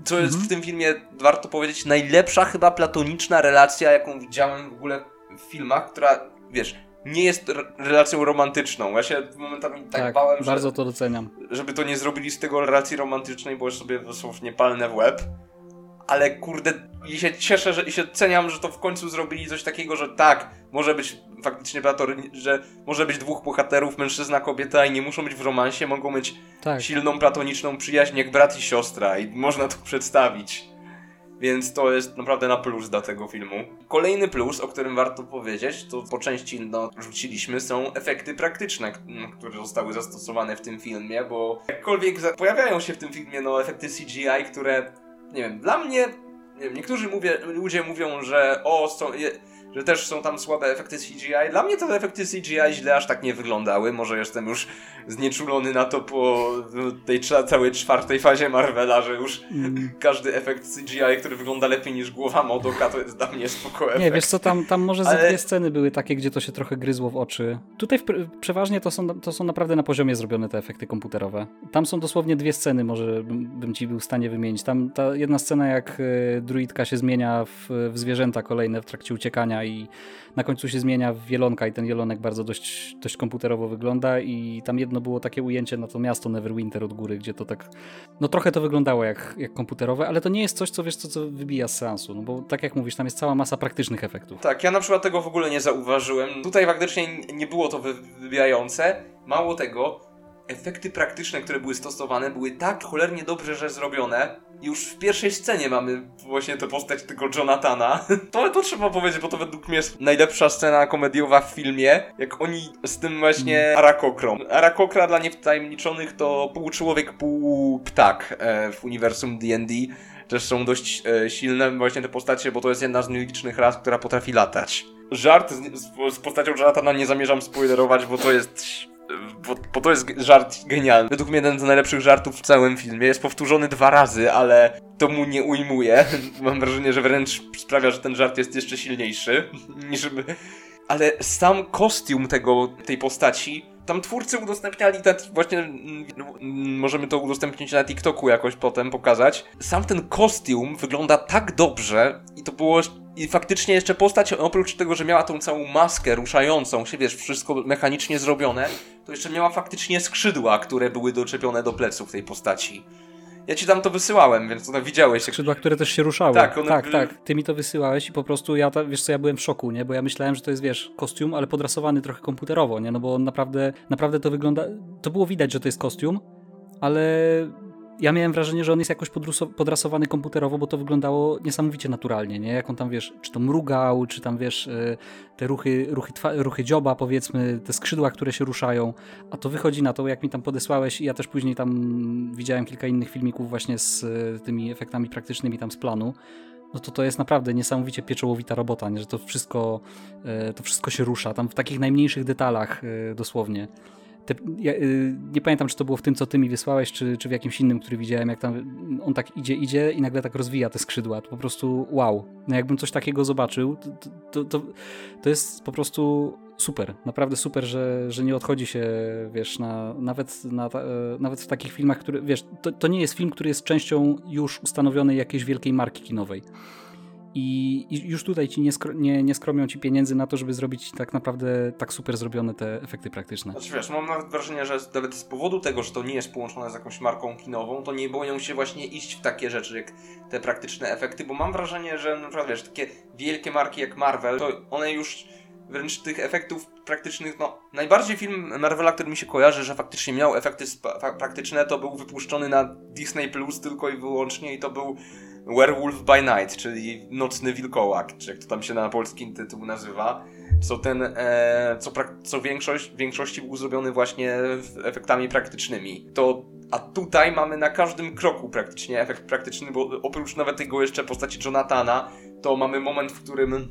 Co jest mhm. w tym filmie, warto powiedzieć, najlepsza chyba platoniczna relacja, jaką widziałem w ogóle w filmach, która, wiesz, nie jest relacją romantyczną. Ja się momentami tak, tak bałem, bardzo że, to doceniam. Żeby to nie zrobili z tego relacji romantycznej, bo już sobie dosłownie palne w łeb. Ale kurde, i się cieszę, że i się ceniam, że to w końcu zrobili coś takiego, że tak, może być faktycznie platoniczny, że może być dwóch bohaterów, mężczyzna, kobieta i nie muszą być w romansie, mogą mieć tak. silną platoniczną przyjaźń jak brat i siostra i można to przedstawić. Więc to jest naprawdę na plus dla tego filmu. Kolejny plus, o którym warto powiedzieć, to po części no, rzuciliśmy, są efekty praktyczne, które zostały zastosowane w tym filmie, bo jakkolwiek pojawiają się w tym filmie no, efekty CGI, które, nie wiem, dla mnie, nie wiem, niektórzy mówię, ludzie mówią, że o, są, je, że też są tam słabe efekty CGI. Dla mnie te efekty CGI źle aż tak nie wyglądały. Może jestem już znieczulony na to po tej całej czwartej fazie Marvela, że już mm. każdy efekt CGI, który wygląda lepiej niż głowa Modoka, to jest dla mnie spoko efekt. Nie, wiesz co, tam, tam może Ale... ze dwie sceny były takie, gdzie to się trochę gryzło w oczy. Tutaj w, przeważnie to są, to są naprawdę na poziomie zrobione te efekty komputerowe. Tam są dosłownie dwie sceny, może bym, bym ci był w stanie wymienić. Tam ta jedna scena, jak e, druidka się zmienia w, w zwierzęta kolejne w trakcie uciekania i na końcu się zmienia w wielonka i ten wielonek bardzo dość, dość komputerowo wygląda i tam jedno było takie ujęcie na to miasto Neverwinter od góry, gdzie to tak, no trochę to wyglądało jak, jak komputerowe, ale to nie jest coś, co wiesz, co, co wybija z seansu, no bo tak jak mówisz, tam jest cała masa praktycznych efektów. Tak, ja na przykład tego w ogóle nie zauważyłem. Tutaj faktycznie nie było to wybijające. Mało tego, efekty praktyczne, które były stosowane, były tak cholernie dobrze, że zrobione. Już w pierwszej scenie mamy właśnie tę postać tego Jonathana. To, to trzeba powiedzieć, bo to według mnie jest najlepsza scena komediowa w filmie. Jak oni z tym właśnie mm. Arakokrom. Arakokra dla niewtajemniczonych to pół człowiek, pół ptak e, w uniwersum D&D. Też są dość e, silne właśnie te postacie, bo to jest jedna z nielicznych ras, która potrafi latać. Żart z, z, z postacią Jonathana nie zamierzam spoilerować, bo to jest bo, bo, to jest żart genialny. Według mnie jeden z najlepszych żartów w całym filmie. Jest powtórzony dwa razy, ale to mu nie ujmuje. Mam wrażenie, że wręcz sprawia, że ten żart jest jeszcze silniejszy niż. Ale sam kostium tego, tej postaci tam twórcy udostępniali ten, właśnie mm, możemy to udostępnić na TikToku jakoś potem pokazać. Sam ten kostium wygląda tak dobrze i to było i faktycznie jeszcze postać, oprócz tego, że miała tą całą maskę ruszającą się, wiesz, wszystko mechanicznie zrobione, to jeszcze miała faktycznie skrzydła, które były doczepione do pleców tej postaci. Ja ci tam to wysyłałem, więc to widziałeś. Skrzydła, które też się ruszały. Tak, one... tak, tak. Ty mi to wysyłałeś i po prostu ja, ta, wiesz co, ja byłem w szoku, nie? Bo ja myślałem, że to jest, wiesz, kostium, ale podrasowany trochę komputerowo, nie? No bo on naprawdę, naprawdę to wygląda... To było widać, że to jest kostium, ale ja miałem wrażenie, że on jest jakoś podrasowany komputerowo, bo to wyglądało niesamowicie naturalnie, nie? Jak on tam, wiesz, czy to mrugał, czy tam, wiesz, e, te ruchy, ruchy, ruchy dzioba, powiedzmy, te skrzydła, które się ruszają, a to wychodzi na to, jak mi tam podesłałeś i ja też później tam widziałem kilka innych filmików właśnie z e, tymi efektami praktycznymi tam z planu, no to to jest naprawdę niesamowicie pieczołowita robota, nie? że to wszystko, e, to wszystko się rusza, tam w takich najmniejszych detalach dosłownie. Te, ja, y, nie pamiętam, czy to było w tym, co ty mi wysłałeś, czy, czy w jakimś innym, który widziałem, jak tam on tak idzie, idzie i nagle tak rozwija te skrzydła. To po prostu wow. No jakbym coś takiego zobaczył, to, to, to, to jest po prostu super. Naprawdę super, że, że nie odchodzi się, wiesz, na, nawet, na, e, nawet w takich filmach, które, wiesz, to, to nie jest film, który jest częścią już ustanowionej jakiejś wielkiej marki kinowej. I, już tutaj ci nie, skro, nie, nie skromią ci pieniędzy na to, żeby zrobić tak naprawdę tak super zrobione te efekty praktyczne. Znaczy wiesz, mam nawet wrażenie, że nawet z powodu tego, że to nie jest połączone z jakąś marką kinową, to nie boją się właśnie iść w takie rzeczy jak te praktyczne efekty, bo mam wrażenie, że na przykład wiesz, takie wielkie marki jak Marvel, to one już wręcz tych efektów praktycznych, no najbardziej film Marvela, który mi się kojarzy, że faktycznie miał efekty praktyczne, to był wypuszczony na Disney Plus tylko i wyłącznie i to był Werewolf by Night, czyli Nocny Wilkołak, czy jak to tam się na polskim tytuł nazywa. Co ten, e, co, co większość, w większości był zrobiony właśnie efektami praktycznymi. To, a tutaj mamy na każdym kroku praktycznie efekt praktyczny, bo oprócz nawet tego jeszcze postaci Jonathana, to mamy moment, w którym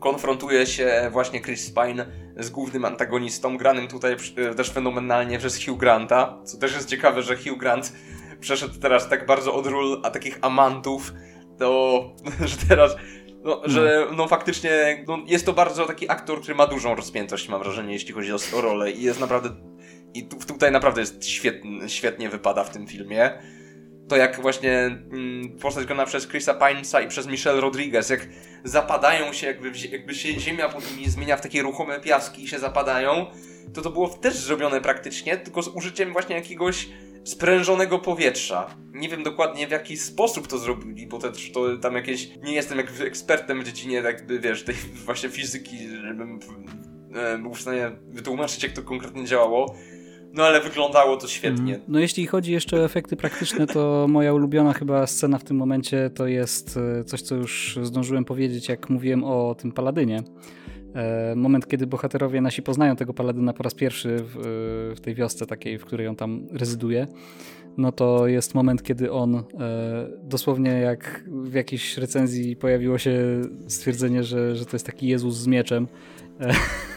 konfrontuje się właśnie Chris Pine z głównym antagonistą, granym tutaj e, też fenomenalnie przez Hugh Granta, co też jest ciekawe, że Hugh Grant przeszedł teraz tak bardzo od ról a takich amantów, to że teraz no, że no faktycznie no, jest to bardzo taki aktor, który ma dużą rozpiętość, mam wrażenie, jeśli chodzi o, o rolę i jest naprawdę i tu, tutaj naprawdę jest świetnie, świetnie wypada w tym filmie. To jak właśnie mm, postać grana przez Chrisa Pinesa i przez Michelle Rodriguez, jak zapadają się, jakby, jakby się ziemia pod nimi zmienia w takie ruchome piaski i się zapadają, to to było też zrobione praktycznie, tylko z użyciem właśnie jakiegoś sprężonego powietrza. Nie wiem dokładnie w jaki sposób to zrobili, bo też to tam jakieś. Nie jestem jak ekspertem w dziedzinie, jakby wiesz, tej właśnie fizyki, żebym e, był w stanie wytłumaczyć, jak to konkretnie działało. No ale wyglądało to świetnie. Mm. No jeśli chodzi jeszcze o efekty praktyczne, to moja ulubiona chyba scena w tym momencie to jest e, coś, co już zdążyłem powiedzieć, jak mówiłem o tym Paladynie. E, moment, kiedy bohaterowie nasi poznają tego paladyna po raz pierwszy w, w, tej wiosce takiej, w której on tam rezyduje, no to jest moment, kiedy on e, dosłownie jak w jakiejś recenzji pojawiło się stwierdzenie, że, że to jest taki Jezus z mieczem.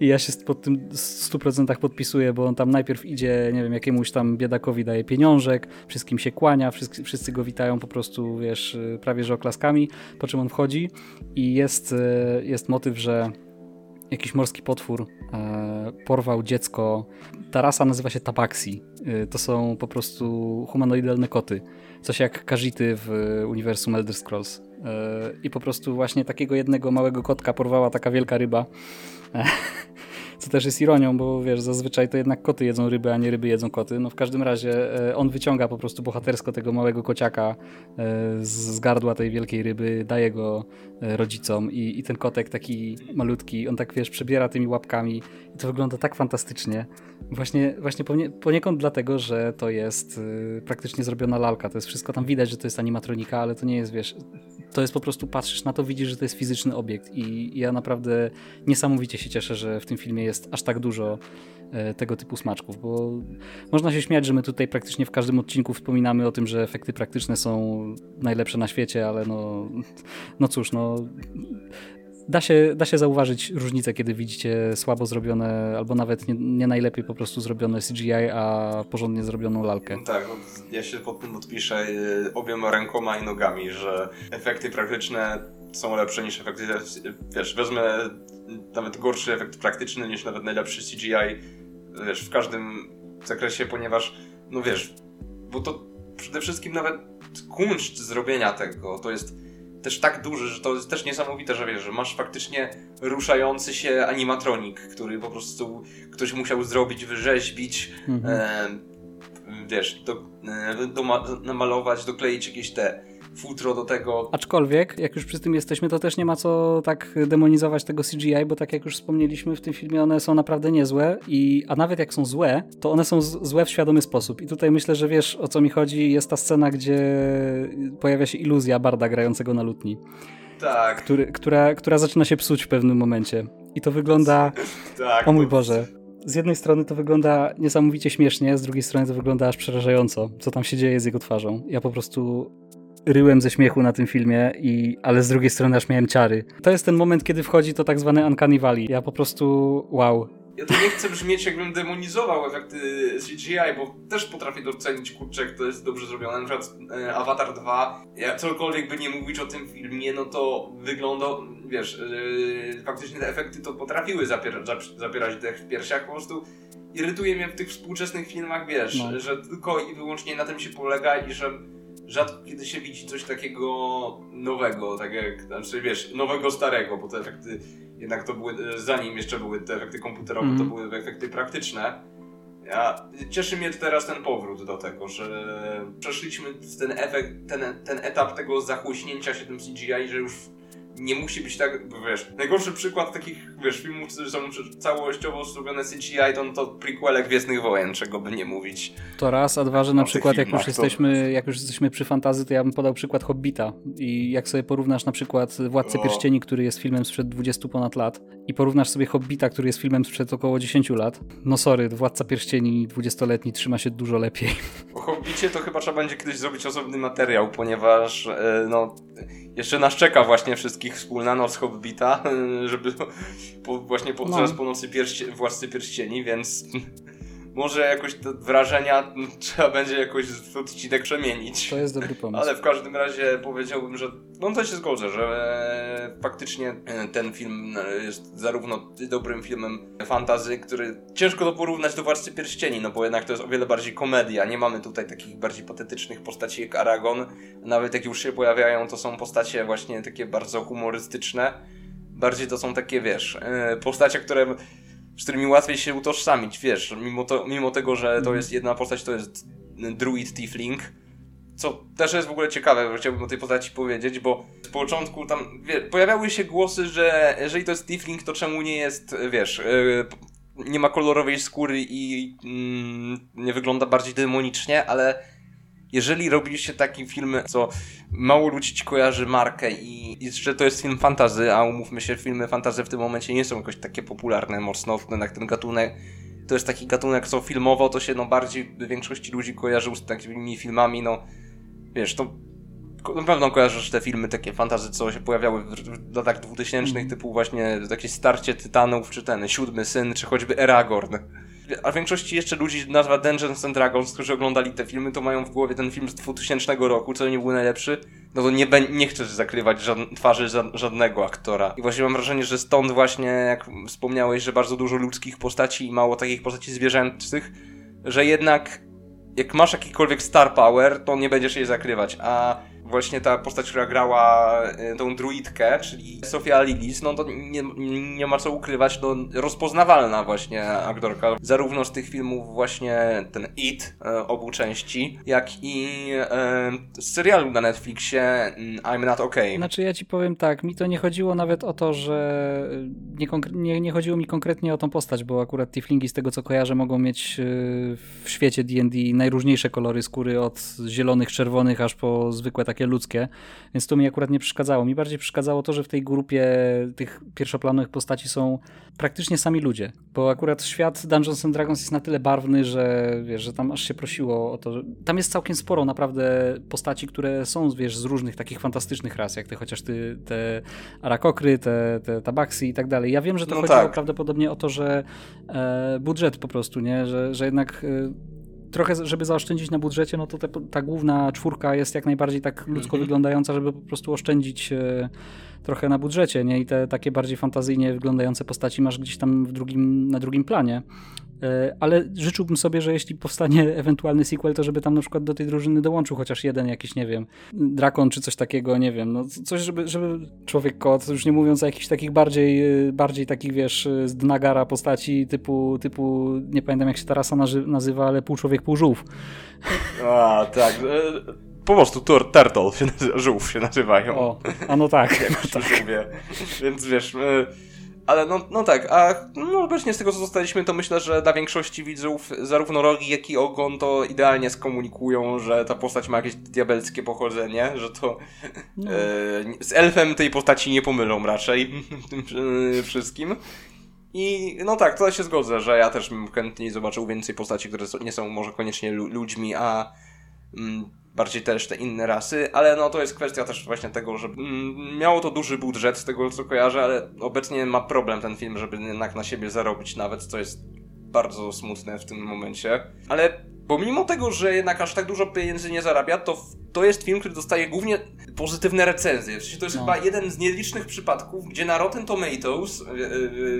I ja się pod tym 100% podpisuję, bo on tam najpierw idzie, nie wiem, jakiemuś tam biedakowi daje pieniążek, wszystkim się kłania, wszyscy, wszyscy go witają po prostu, wiesz, prawie że oklaskami, po czym on wchodzi i jest, e, jest motyw, że jakiś morski potwór e, porwał dziecko. Ta rasa nazywa się tabaxi. E, to są po prostu humanoidalne koty. Coś jak Kajity w uniwersum Elder Scrolls. E, I po prostu właśnie takiego jednego małego kotka porwała taka wielka ryba. Co też jest ironią, bo wiesz, zazwyczaj to jednak koty jedzą ryby, a nie ryby jedzą koty. No w każdym razie e, on wyciąga po prostu bohatersko tego małego kociaka e, z gardła tej wielkiej ryby, daje go rodzicom i, i ten kotek taki malutki, on tak wiesz, przebiera tymi łapkami i to wygląda tak fantastycznie. Właśnie, właśnie poniekąd dlatego, że to jest praktycznie zrobiona lalka. To jest wszystko tam widać, że to jest animatronika, ale to nie jest, wiesz, to jest po prostu, patrzysz na to, widzisz, że to jest fizyczny obiekt. I ja naprawdę niesamowicie się cieszę, że w tym filmie jest aż tak dużo e, tego typu smaczków, bo można się śmiać, że my tutaj praktycznie w każdym odcinku wspominamy o tym, że efekty praktyczne są najlepsze na świecie, ale no, no cóż, no da się, da się zauważyć różnicę, kiedy widzicie słabo zrobione, albo nawet nie, nie najlepiej po prostu zrobione CGI, a porządnie zrobioną lalkę. Tak, no, ja się pod tym podpiszę y, obiema rękoma i nogami, że efekty praktyczne są lepsze niż efekty, wiesz, wezmę nawet gorszy efekt praktyczny niż nawet najlepszy CGI, wiesz, w każdym zakresie, ponieważ, no wiesz, bo to przede wszystkim nawet kunszt zrobienia tego, to jest też tak duży, że to jest też niesamowite, że wiesz, że masz faktycznie ruszający się animatronik, który po prostu ktoś musiał zrobić, wyrzeźbić, mhm. e, wiesz, do, e, do, namalować, dokleić jakieś te futro do tego. Aczkolwiek, jak już przy tym jesteśmy, to też nie ma co tak demonizować tego CGI, bo tak jak już wspomnieliśmy, w tym filmie one są naprawdę niezłe, i, a nawet jak są złe, to one są złe w świadomy sposób. I tutaj myślę, że wiesz o co mi chodzi. Jest ta scena, gdzie pojawia się iluzja Barda grającego na lutni. Tak. Który, która, która zaczyna się psuć w pewnym momencie. I to wygląda. tak. O mój Boże z jednej strony to wygląda niesamowicie śmiesznie, z drugiej strony to wygląda aż przerażająco, co tam się dzieje z jego twarzą. Ja po prostu ryłem ze śmiechu na tym filmie, i, ale z drugiej strony aż miałem ciary. To jest ten moment, kiedy wchodzi to tak zwane Uncanny Valley. Ja po prostu, wow, ja to nie chcę brzmieć jakbym demonizował efekty CGI, bo też potrafię docenić, kurczę, to jest dobrze zrobione. Na przykład e, Avatar 2, ja cokolwiek by nie mówić o tym filmie, no to wygląda, wiesz, e, faktycznie te efekty to potrafiły zapier zapierać dech w piersiach, po prostu irytuje mnie w tych współczesnych filmach, wiesz, no. że tylko i wyłącznie na tym się polega i że rzadko kiedy się widzi coś takiego nowego, tak jak, znaczy wiesz, nowego starego, bo te efekty jednak to były, e, zanim jeszcze były te efekty komputerowe, mm. to mhm. były efekty praktyczne. Ja, cieszy mnie teraz ten powrót do tego, że przeszliśmy ten efekt, ten, ten etap tego zachłyśnięcia się tym CGI, że już nie musi być tak, wiesz, najgorszy przykład takich, wiesz, filmów, które są całościowo zrobione CGI, to, to prequele Gwiezdnych Wojen, czego by nie mówić. To raz, a dwa, że na przykład jak już, jesteśmy, to... jak już jesteśmy przy fantazy, to ja bym podał przykład Hobbita i jak sobie porównasz na przykład Władcę o. Pierścieni, który jest filmem sprzed 20 ponad lat i porównasz sobie Hobbita, który jest filmem sprzed około 10 lat, no sorry, Władca Pierścieni 20-letni trzyma się dużo lepiej. O Hobbicie to chyba trzeba będzie kiedyś zrobić osobny materiał, ponieważ e, no jeszcze nas czeka właśnie wszystkich wspólna noc Hobbita, żeby po, właśnie po, no. po nocy pierści, Władcy Pierścieni, więc może jakoś te wrażenia trzeba będzie jakoś w odcinek przemienić. To jest dobry pomysł. Ale w każdym razie powiedziałbym, że no to się zgodzę, że e, faktycznie e, ten film jest zarówno dobrym filmem fantazy, który ciężko to porównać do Władcy Pierścieni, no bo jednak to jest o wiele bardziej komedia. Nie mamy tutaj takich bardziej patetycznych postaci jak Aragon. Nawet jak już się pojawiają, to są postacie właśnie takie bardzo humorystyczne. Bardziej to są takie, wiesz, e, postacie, które z którymi łatwiej się utożsamić, wiesz, mimo, to, mimo tego, że to mhm. jest jedna postać, to jest druid tiefling, co też jest w ogóle ciekawe, chciałbym o tej postaci powiedzieć, bo z początku tam wie, pojawiały się głosy, że jeżeli to jest tiefling, to czemu nie jest, wiesz, yy, nie ma kolorowej skóry i yy, nie wygląda bardziej demonicznie, ale jeżeli robi się taki film, co mało ludzi ci kojarzy markę i, że to jest film fantazy, a umówmy się, filmy fantazy w tym momencie nie są jakoś takie popularne mocno, jednak ten gatunek to jest taki gatunek, co filmowo to się no bardziej większości ludzi kojarzył z takimi filmami, no wiesz, to na pewno kojarzysz te filmy takie fantazy, co się pojawiały w latach 2000 mm. typu właśnie takie starcie Tytanów, czy ten Siódmy Syn, czy choćby Eragorn a w większości jeszcze ludzi nazwa Dungeons and Dragons, którzy oglądali te filmy, to mają w głowie ten film z 2000 roku, co nie był najlepszy, no to nie, nie chcesz zakrywać twarzy żadnego aktora. I właśnie mam wrażenie, że stąd właśnie, jak wspomniałeś, że bardzo dużo ludzkich postaci i mało takich postaci zwierzęcych, że jednak jak masz jakikolwiek star power, to nie będziesz jej zakrywać, a właśnie ta postać, która grała e, tą druidkę, czyli Sofia Lilis, no to nie, nie ma co ukrywać, to rozpoznawalna właśnie aktorka, zarówno z tych filmów właśnie ten It, e, obu części, jak i e, z serialu na Netflixie mm, I'm Not Okay. Znaczy ja ci powiem tak, mi to nie chodziło nawet o to, że nie, nie, nie chodziło mi konkretnie o tą postać, bo akurat Tiflingi z tego co kojarzę mogą mieć w świecie D&D najróżniejsze kolory skóry od zielonych, czerwonych aż po zwykłe takie takie ludzkie, więc to mi akurat nie przeszkadzało. Mi bardziej przeszkadzało to, że w tej grupie tych pierwszoplanowych postaci są praktycznie sami ludzie, bo akurat świat Dungeons and Dragons jest na tyle barwny, że wiesz, że tam aż się prosiło o to, że... tam jest całkiem sporo naprawdę postaci, które są, wiesz, z różnych takich fantastycznych ras, jak te chociaż ty, te Arakokry, te, te Tabaxi i tak dalej. Ja wiem, że to no chodziło tak. prawdopodobnie o to, że e, budżet po prostu, nie, że, że jednak e, trochę, żeby zaoszczędzić na budżecie, no to te, ta główna czwórka jest jak najbardziej tak ludzko mm -hmm. wyglądająca, żeby po prostu oszczędzić e, trochę na budżecie, nie? I te takie bardziej fantazyjnie wyglądające postaci masz gdzieś tam w drugim, na drugim planie. E, ale życzyłbym sobie, że jeśli powstanie ewentualny sequel, to żeby tam na przykład do tej drużyny dołączył chociaż jeden jakiś, nie wiem, drakon czy coś takiego, nie wiem, no coś, żeby, żeby człowiek kot, już nie mówiąc o jakichś takich bardziej, e, bardziej takich, wiesz, z Dnagara postaci typu, typu, nie pamiętam jak się ta rasa nazywa, ale pół człowiek, pół żółw. A, tak. E, po prostu tur, turtle się nazywa, żółw się nazywają. O, a no tak. Jak no tak. Mówię. Więc wiesz... Ale no, no tak, a no obecnie z tego co zostaliśmy, to myślę, że dla większości widzów zarówno rogi, jak i ogon to idealnie skomunikują, że ta postać ma jakieś diabelskie pochodzenie, że to no. e, z elfem tej postaci nie pomylą raczej tym e, wszystkim. I no tak, to się zgodzę, że ja też bym chętniej zobaczył więcej postaci, które nie są może koniecznie ludźmi, a bardziej też te inne rasy, ale no to jest kwestia też właśnie tego, że mm, miało to duży budżet z tego co kojarzę, ale obecnie ma problem ten film, żeby jednak na siebie zarobić nawet, co jest bardzo smutne w tym momencie. Ale pomimo tego, że jednak aż tak dużo pieniędzy nie zarabia, to to jest film, który dostaje głównie pozytywne recenzje. W sensie to jest no. chyba jeden z nielicznych przypadków, gdzie na Rotten Tomatoes,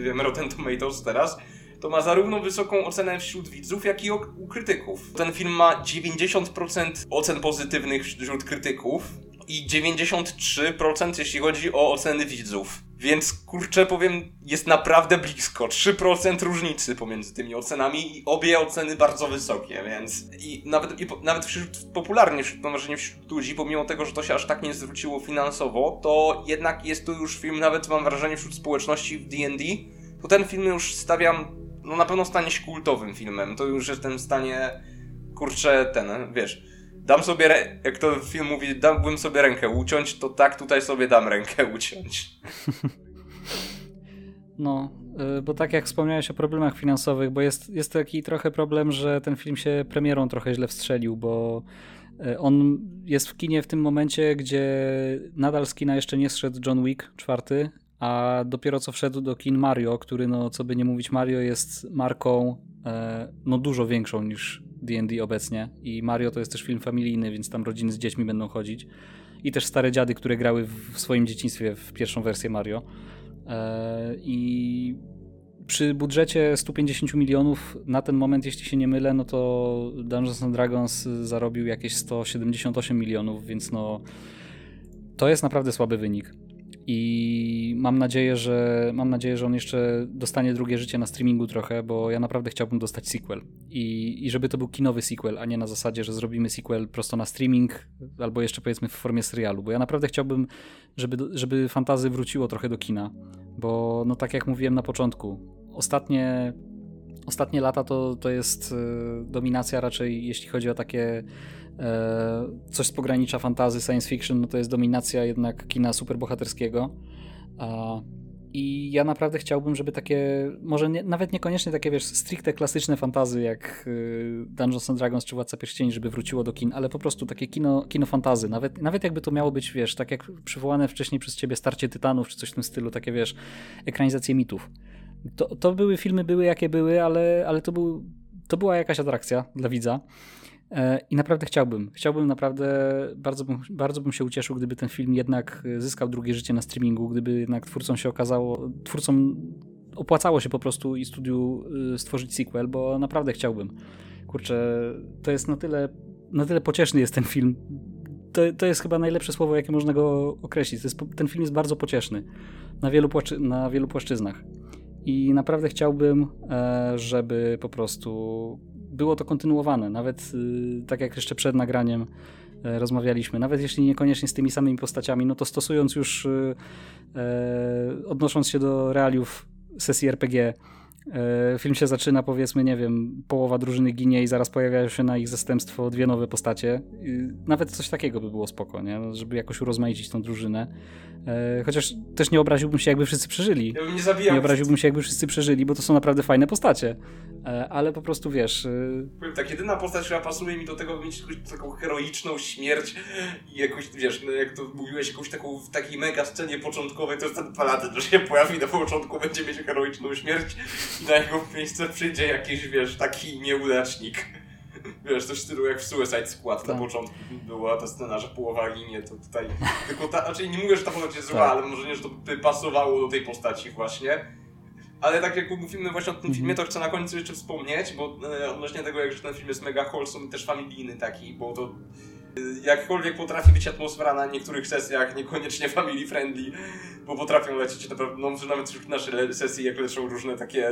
wiemy Rotten Tomatoes teraz, to ma zarówno wysoką ocenę wśród widzów, jak i u krytyków. Ten film ma 90% ocen pozytywnych wśród krytyków i 93% jeśli chodzi o oceny widzów. Więc kurczę, powiem, jest naprawdę blisko. 3% różnicy pomiędzy tymi ocenami i obie oceny bardzo wysokie, więc. I nawet, i po, nawet wśród popularnie, wśród, no może nie wśród ludzi, pomimo tego, że to się aż tak nie zwróciło finansowo, to jednak jest to już film, nawet mam wrażenie, wśród społeczności w DD, to ten film już stawiam, no na pewno stanie się kultowym filmem. To już jestem w stanie, kurczę, ten, wiesz dam sobie, jak to film mówi, dałbym sobie rękę uciąć, to tak tutaj sobie dam rękę uciąć. No, y, bo tak jak wspomniałeś o problemach finansowych, bo jest, jest taki trochę problem, że ten film się premierą trochę źle wstrzelił, bo y, on jest w kinie w tym momencie, gdzie nadal z kina jeszcze nie zszedł John Wick czwarty, a dopiero co wszedł do kin Mario, który no co by nie mówić Mario jest marką e, no dużo większą niż D&D obecnie. I Mario to jest też film familijny, więc tam rodziny z dziećmi będą chodzić. I też stare dziady, które grały w swoim dzieciństwie w pierwszą wersję Mario. E, i przy budżecie 150 milionów na ten moment, jeśli się nie mylę, no to Dungeons and Dragons zarobił jakieś 178 milionów, więc no to jest naprawdę słaby wynik. I mam nadzieję, że mam nadzieję, że on jeszcze dostanie drugie życie na streamingu trochę, bo ja naprawdę chciałbym dostać sequel. I, I żeby to był kinowy sequel, a nie na zasadzie, że zrobimy sequel prosto na streaming, albo jeszcze powiedzmy w formie serialu. Bo ja naprawdę chciałbym, żeby, żeby fantazy wróciło trochę do kina. Bo no tak jak mówiłem na początku, ostatnie ostatnie lata to, to jest e, dominacja raczej, jeśli chodzi o takie coś z pogranicza fantazy, science fiction, no to jest dominacja jednak kina superbohaterskiego. I ja naprawdę chciałbym, żeby takie, może nie, nawet niekoniecznie takie, wiesz, stricte klasyczne fantazy jak y, Dungeons and Dragons czy Władca Pierścieni, żeby wróciło do kin, ale po prostu takie kino, kino fantazy. Nawet, nawet jakby to miało być, wiesz, tak jak przywołane wcześniej przez ciebie Starcie Tytanów czy coś w tym stylu, takie, wiesz, ekranizacje mitów. To, to były filmy, były jakie były, ale, ale to, był, to była jakaś atrakcja dla widza. E, I naprawdę chciałbym, chciałbym naprawdę, bardzo bym, bardzo bym się ucieszył, gdyby ten film jednak zyskał drugie życie na streamingu, gdyby jednak twórcom się okazało, twórcom opłacało się po prostu i studiu y, stworzyć sequel, bo naprawdę chciałbym. Kurczę, to jest na tyle, na tyle pocieszny jest ten film. To, to jest chyba najlepsze słowo, jakie można go określić. Jest, ten film jest bardzo pocieszny na wielu, płaszczy, na wielu płaszczyznach. I naprawdę chciałbym, e, żeby po prostu było to kontynuowane. Nawet y, tak jak jeszcze przed nagraniem e, rozmawialiśmy, nawet jeśli niekoniecznie z tymi samymi postaciami, no to stosując już, y, e, odnosząc się do realiów sesji RPG, E, film się zaczyna, powiedzmy, nie wiem, połowa drużyny ginie i zaraz pojawiają się na ich zastępstwo dwie nowe postacie. Nawet coś takiego by było spoko, nie? No, żeby jakoś urozmaicić tą drużynę. Chociaż też nie obraziłbym się, jakby wszyscy przeżyli. Ja nie. Nie obraziłbym się, jakby wszyscy przeżyli, bo to są naprawdę fajne postacie. E, ale po prostu wiesz. Powiem tak, jedyna postać, która pasuje mi do tego, by mieć jakąś taką heroiczną śmierć i jakoś, wiesz, no jak to mówiłeś, jakąś taką w takiej mega scenie początkowej, to jest ten paladyn, że się pojawi na początku, będzie mieć heroiczną śmierć i na jego miejsce przyjdzie jakiś, wiesz, taki nieudacznik. Wiesz, coś w stylu jak w Suicide Squad tak. na początku była ta scena, że połowa ginie, to tutaj... Tylko ta, znaczy nie mówię, że ta postać jest zła, tak. ale może nie, że to by pasowało do tej postaci właśnie. Ale tak jak mówimy właśnie o tym filmie, to chcę na końcu jeszcze wspomnieć, bo e, odnośnie tego, jak że ten film jest mega wholesome i też familijny taki, bo to e, jakkolwiek potrafi być atmosfera na niektórych sesjach, niekoniecznie family friendly, bo potrafią lecieć naprawdę, no nawet wśród naszej sesji, jak lecą różne takie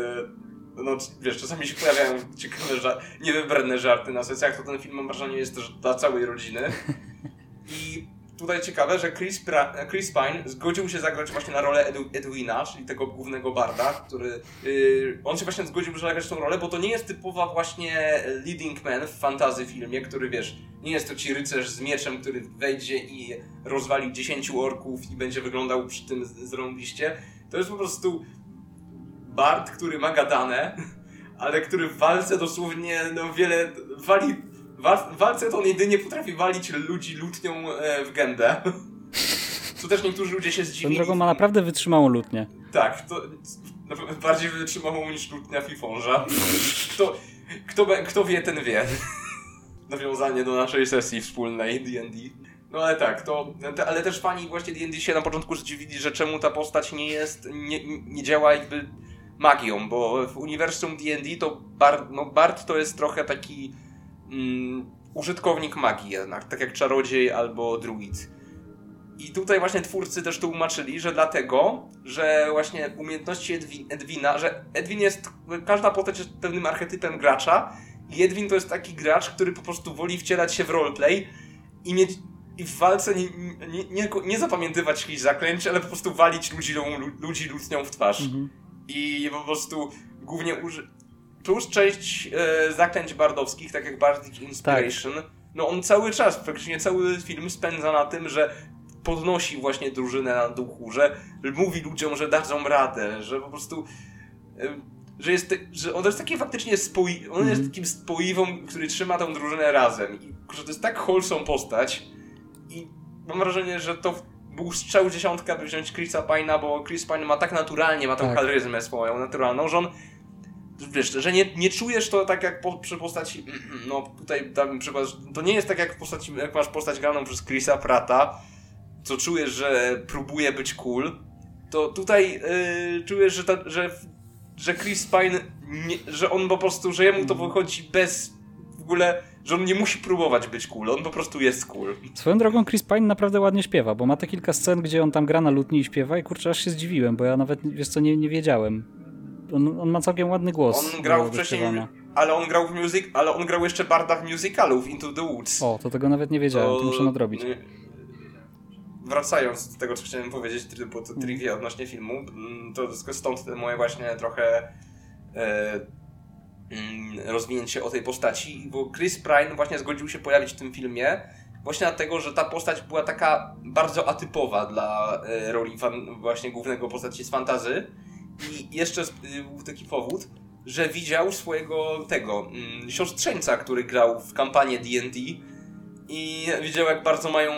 no wiesz, czasami się pojawiają ciekawe, ża niewybredne żarty na sesjach, to ten film mam wrażenie jest też dla całej rodziny. I tutaj ciekawe, że Chris, pra Chris Pine zgodził się zagrać właśnie na rolę Edu Edwina, czyli tego głównego barda, który... Yy, on się właśnie zgodził zagrać tą rolę, bo to nie jest typowa właśnie leading man w fantazy filmie, który wiesz, nie jest to ci rycerz z mieczem, który wejdzie i rozwali 10 orków i będzie wyglądał przy tym zrąbiście. To jest po prostu Bard, który ma gadane, ale który w walce dosłownie no, wiele wali w walce to on jedynie potrafi walić ludzi lutnią e, w gębę. Tu też niektórzy ludzie się zdziwili. Tą drogą ma naprawdę wytrzymałą lutnię. Tak, to bardziej wytrzymałą niż lutnia Fifonża. Kto, kto, kto wie, ten wie. Nawiązanie do naszej sesji wspólnej D&D. No ale tak, to, ale też fani właśnie D&D się na początku zdziwili, że czemu ta postać nie jest, nie, nie działa jakby magią, bo w uniwersum D&D to Bard, no Bard to jest trochę taki mm, użytkownik magii jednak, tak jak czarodziej albo druid. I tutaj właśnie twórcy też tłumaczyli, że dlatego, że właśnie umiejętności Edwin, Edwina, że Edwin jest, każda postać jest pewnym archetypem gracza i Edwin to jest taki gracz, który po prostu woli wcielać się w roleplay i mieć i w walce nie, nie, nie, nie zapamiętywać jakichś zaklęć, ale po prostu walić ludzi, ludzi lutnią w twarz. Mhm. I po prostu głównie uży... Plus część e, zaklęć bardowskich, tak jak Bardic Inspiration, tak. no on cały czas, praktycznie cały film spędza na tym, że podnosi właśnie drużynę na duchu, że mówi ludziom, że dadzą radę, że po prostu że, jest, że on jest taki faktycznie spoi, on mm. jest mhm. takim spoiwą, który trzyma tą drużynę razem i że to jest tak wholesome postać i mam wrażenie, że to był strzał dziesiątka, by wziąć Chrisa Pine'a, bo Chris Pine ma tak naturalnie, ma tą tak. charyzmę swoją naturalną, że on wiesz, że nie, nie czujesz to tak jak po, przy postaci, no tutaj dam przykład, to nie jest tak jak w postaci, jak masz postać graną przez Chrisa Prata, co czujesz, że próbuje być cool, to tutaj yy, czujesz, że, ta, że, że Chris Pine, nie, że on po prostu, że jemu to mhm. wychodzi bez w ogóle, że on nie musi próbować być cool, on po prostu jest cool. Swoją drogą Chris Pine naprawdę ładnie śpiewa, bo ma te kilka scen, gdzie on tam gra na lutni i śpiewa i kurczę, aż się zdziwiłem, bo ja nawet, wiesz co, nie, nie wiedziałem. On, on ma całkiem ładny głos. On grał wcześniej, ale on grał w music, ale on grał jeszcze barda w musicalu, w Into the Woods. O, to tego nawet nie wiedziałem, to, to muszę nadrobić wracając do tego, co chciałem powiedzieć, bo to trivia odnośnie filmu, mm, to stąd moje właśnie trochę e, mm, rozwinięcie o tej postaci, bo Chris Pine właśnie zgodził się pojawić w tym filmie właśnie dlatego, że ta postać była taka bardzo atypowa dla e, roli fan, właśnie głównego postaci z fantazy i jeszcze był taki powód, że widział swojego tego mm, siostrzeńca, który grał w kampanię D&D i widział jak bardzo mają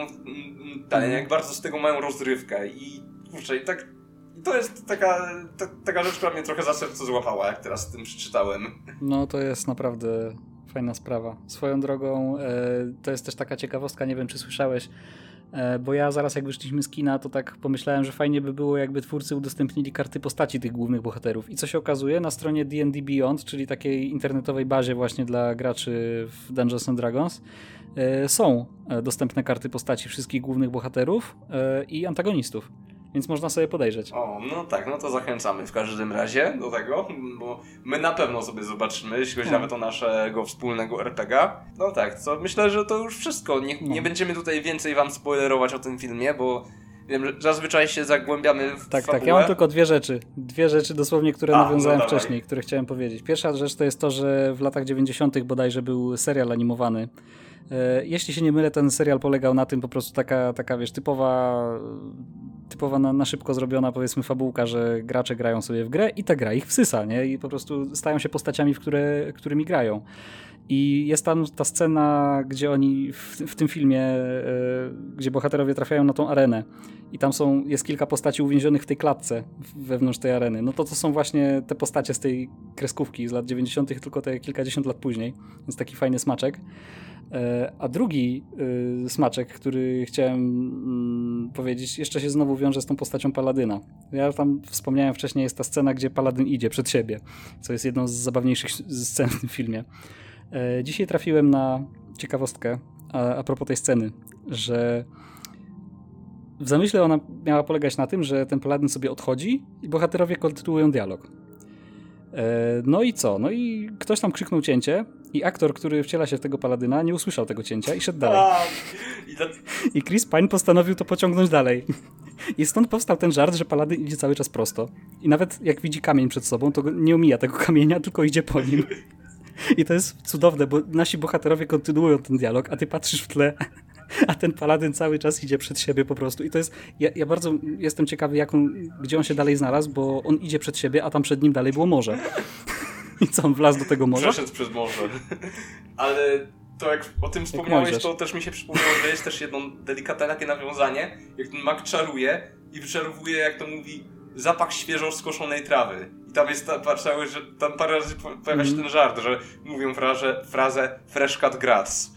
tak, jak bardzo z tego mają rozrywkę i kurczę, i tak i to jest taka, ta, taka rzecz, która mnie trochę za serce złapała, jak teraz z tym przeczytałem. No to jest naprawdę fajna sprawa. Swoją drogą, e, to jest też taka ciekawostka, nie wiem czy słyszałeś, bo ja zaraz jak wyszliśmy z kina, to tak pomyślałem, że fajnie by było, jakby twórcy udostępnili karty postaci tych głównych bohaterów. I co się okazuje, na stronie D&D Beyond, czyli takiej internetowej bazie właśnie dla graczy w Dungeons and Dragons, E, są e, dostępne karty postaci wszystkich głównych bohaterów e, i antagonistów. Więc można sobie podejrzeć. O, no tak, no to zachęcamy w każdym razie do tego, bo my na pewno sobie zobaczymy, jeśli chodzi no. nawet o naszego wspólnego RPG. No tak, co myślę, że to już wszystko. Nie, no. nie będziemy tutaj więcej wam spoilerować o tym filmie, bo wiem, że zazwyczaj się zagłębiamy w Tak, fabułę. tak, ja mam tylko dwie rzeczy. Dwie rzeczy dosłownie, które A, no nawiązałem no wcześniej, które chciałem powiedzieć. Pierwsza rzecz to jest to, że w latach 90. bodajże był serial animowany jeśli się nie mylę, ten serial polegał na tym po prostu taka, taka wiesz, typowa, typowa na, na, szybko zrobiona powiedzmy fabułka, że gracze grają sobie w grę i ta gra ich wsysa, nie? I po prostu stają się postaciami, w które, którymi grają. I jest tam ta scena, gdzie oni w, w tym filmie, e, gdzie bohaterowie trafiają na tą arenę i tam są, jest kilka postaci uwięzionych w tej klatce wewnątrz tej areny. No to to są właśnie te postacie z tej kreskówki z lat 90., tylko te kilkadziesiąt lat później. Więc taki fajny smaczek. E, a drugi y, smaczek, który chciałem mm, powiedzieć, jeszcze się znowu wiąże z tą postacią Paladyna. Ja tam wspomniałem wcześniej, jest ta scena, gdzie Paladyn idzie przed siebie, co jest jedną z zabawniejszych scen w tym filmie. E, dzisiaj trafiłem na ciekawostkę a, a propos tej sceny, że w zamyśle ona miała polegać na tym, że ten Paladyn sobie odchodzi i bohaterowie kontynuują dialog. E, no i co? No i ktoś tam krzyknął cięcie i aktor, który wciela się w tego paladyna, nie usłyszał tego cięcia i szedł dalej. I Chris Pine postanowił to pociągnąć dalej. I stąd powstał ten żart, że paladyn idzie cały czas prosto. I nawet jak widzi kamień przed sobą, to nie omija tego kamienia, tylko idzie po nim. I to jest cudowne, bo nasi bohaterowie kontynuują ten dialog, a ty patrzysz w tle, a ten paladyn cały czas idzie przed siebie po prostu. I to jest. Ja, ja bardzo jestem ciekawy, jak on, gdzie on się dalej znalazł, bo on idzie przed siebie, a tam przed nim dalej było morze. I co, on wlazł do tego morza? Przeszedł przez morze. Ale to jak o tym wspomniałeś, to też mi się przypomniało, że jest też jedno delikatne takie nawiązanie, jak ten mak czaruje i wyczarowuje, jak to mówi, zapach świeżo skoszonej trawy. I tam jest ta, cały, że tam parę razy pojawia się mm. ten żart, że mówią frazę, frazę fresh cut grass.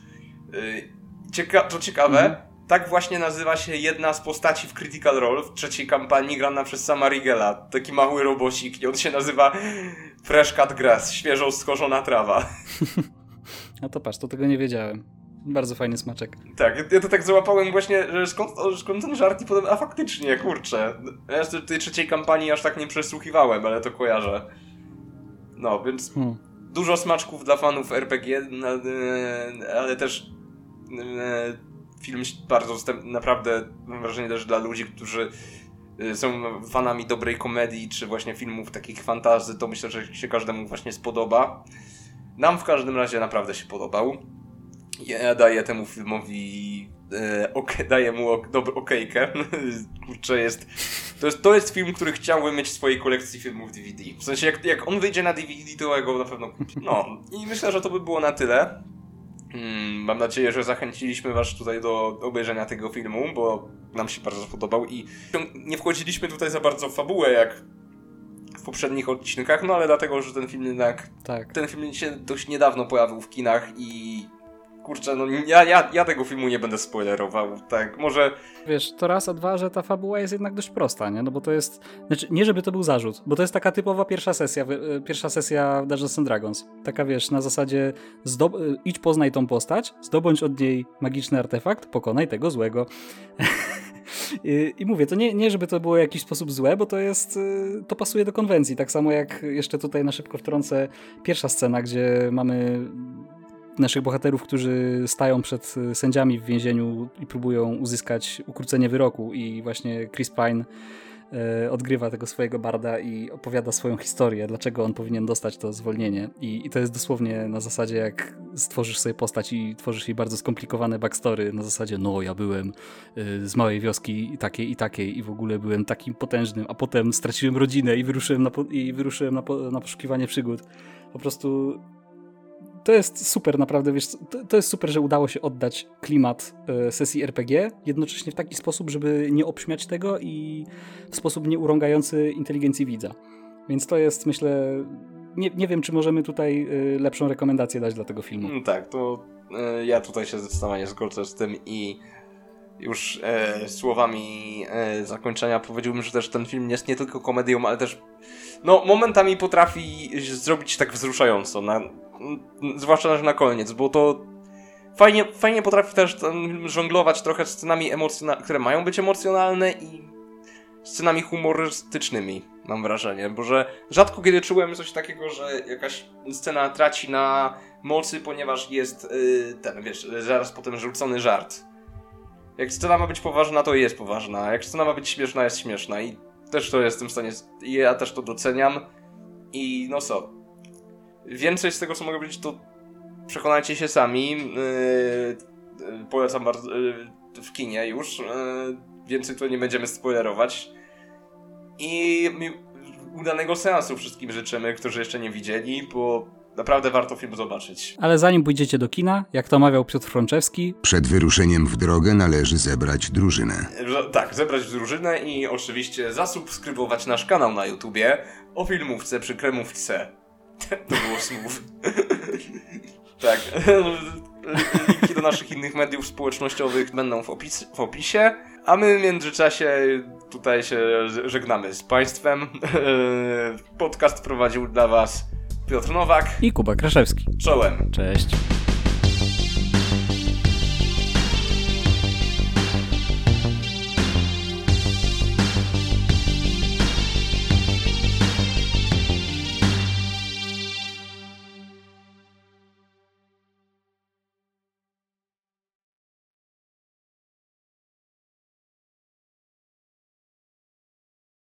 Yy, cieka to ciekawe, mm. tak właśnie nazywa się jedna z postaci w Critical Role w trzeciej kampanii grana przez Sama Rigela. Taki mały robocik i on się nazywa Fresh Cut Grass, świeżo skoszona trawa. No to patrz, to tego nie wiedziałem. Bardzo fajny smaczek. Tak, ja to tak załapałem właśnie, że skąd, skąd ten żart i potem, a faktycznie, kurczę. Ja tej trzeciej kampanii aż tak nie przesłuchiwałem, ale to kojarzę. No, więc hmm. dużo smaczków dla fanów RPG, ale też e, film bardzo naprawdę, mam wrażenie też dla ludzi, którzy e, są fanami dobrej komedii, czy właśnie filmów takich fantazy, to myślę, że się każdemu właśnie spodoba. Nam w każdym razie naprawdę się podobał. Ja daję temu filmowi e, okay, daję mu ok, dobry okejkę. Kurczę, jest to, jest. to jest film, który chciałbym mieć w swojej kolekcji filmów DVD. W sensie, jak, jak on wyjdzie na DVD, to ja go na pewno kupię. No, i myślę, że to by było na tyle. Hmm, mam nadzieję, że zachęciliśmy Was tutaj do obejrzenia tego filmu, bo nam się bardzo spodobał i nie wchodziliśmy tutaj za bardzo w fabułę, jak w poprzednich odcinkach, no ale dlatego, że ten film jednak. Tak. Ten film się dość niedawno pojawił w kinach i. Kurczę, no ja, ja, ja tego filmu nie będę spoilerował, tak, może... Wiesz, to raz, a dwa, że ta fabuła jest jednak dość prosta, nie? No bo to jest, znaczy, nie żeby to był zarzut, bo to jest taka typowa pierwsza sesja, e, pierwsza sesja Dungeons and Dragons. Taka, wiesz, na zasadzie zdob- e, idź poznaj tą postać, zdobądź od niej magiczny artefakt, pokonaj tego złego. I, I, mówię, to nie, nie, żeby to było w jakiś sposób złe, bo to jest, y, to pasuje do konwencji. Tak samo jak jeszcze tutaj na szybko wtrącę pierwsza scena, gdzie mamy naszych bohaterów, którzy stają przed sędziami w więzieniu i próbują uzyskać ukrócenie wyroku i właśnie Chris Pine E, odgrywa tego swojego barda i opowiada swoją historię, dlaczego on powinien dostać to zwolnienie. I, I, to jest dosłownie na zasadzie, jak stworzysz sobie postać i tworzysz jej bardzo skomplikowane backstory, na zasadzie, no ja byłem e, z małej wioski takiej i takiej i w ogóle byłem takim potężnym, a potem straciłem rodzinę i wyruszyłem na, i wyruszyłem na, na poszukiwanie przygód. Po prostu to jest super, naprawdę, wiesz, to, to, jest super, że udało się oddać klimat y, sesji RPG, jednocześnie w taki sposób, żeby nie obśmiać tego i w sposób nieurągający inteligencji widza. Więc to jest, myślę, nie, nie wiem, czy możemy tutaj y, lepszą rekomendację dać dla tego filmu. Mm, tak, to y, ja tutaj się zdecydowanie zgodzę z tym i już słowami zakończenia powiedziałbym, że też ten film jest nie tylko komedią, ale też no momentami potrafi zrobić tak wzruszająco, na, zwłaszcza na koniec, bo to fajnie, fajnie potrafi też żonglować trochę scenami emocjonalnymi, które mają być emocjonalne i scenami humorystycznymi, mam wrażenie, bo że rzadko kiedy czułem coś takiego, że jakaś scena traci na mocy, ponieważ jest yy, ten, wiesz, zaraz potem rzucony żart. Jak scena ma być poważna, to jest poważna. Jak scena ma być śmieszna, jest śmieszna. I też to jestem w stanie. Ja też to doceniam. I no co. Więcej z tego, co mogę powiedzieć, to przekonajcie się sami. Yy, polecam bardzo yy, w kinie już. Yy, więcej to nie będziemy spoilerować. I udanego seansu wszystkim życzymy, którzy jeszcze nie widzieli, bo Naprawdę warto film zobaczyć. Ale zanim pójdziecie do kina, jak to mawiał Piotr Frączewski... Przed wyruszeniem w drogę należy zebrać drużynę. Tak, zebrać drużynę i oczywiście zasubskrybować nasz kanał na YouTubie o filmówce przy kremówce. To było smooth. tak. Linki do naszych innych mediów społecznościowych będą w, opis w opisie. A my w międzyczasie tutaj się żegnamy z Państwem. Podcast prowadził dla Was Piotr Nowak i Kuba Kraszewski. Czołem. Cześć.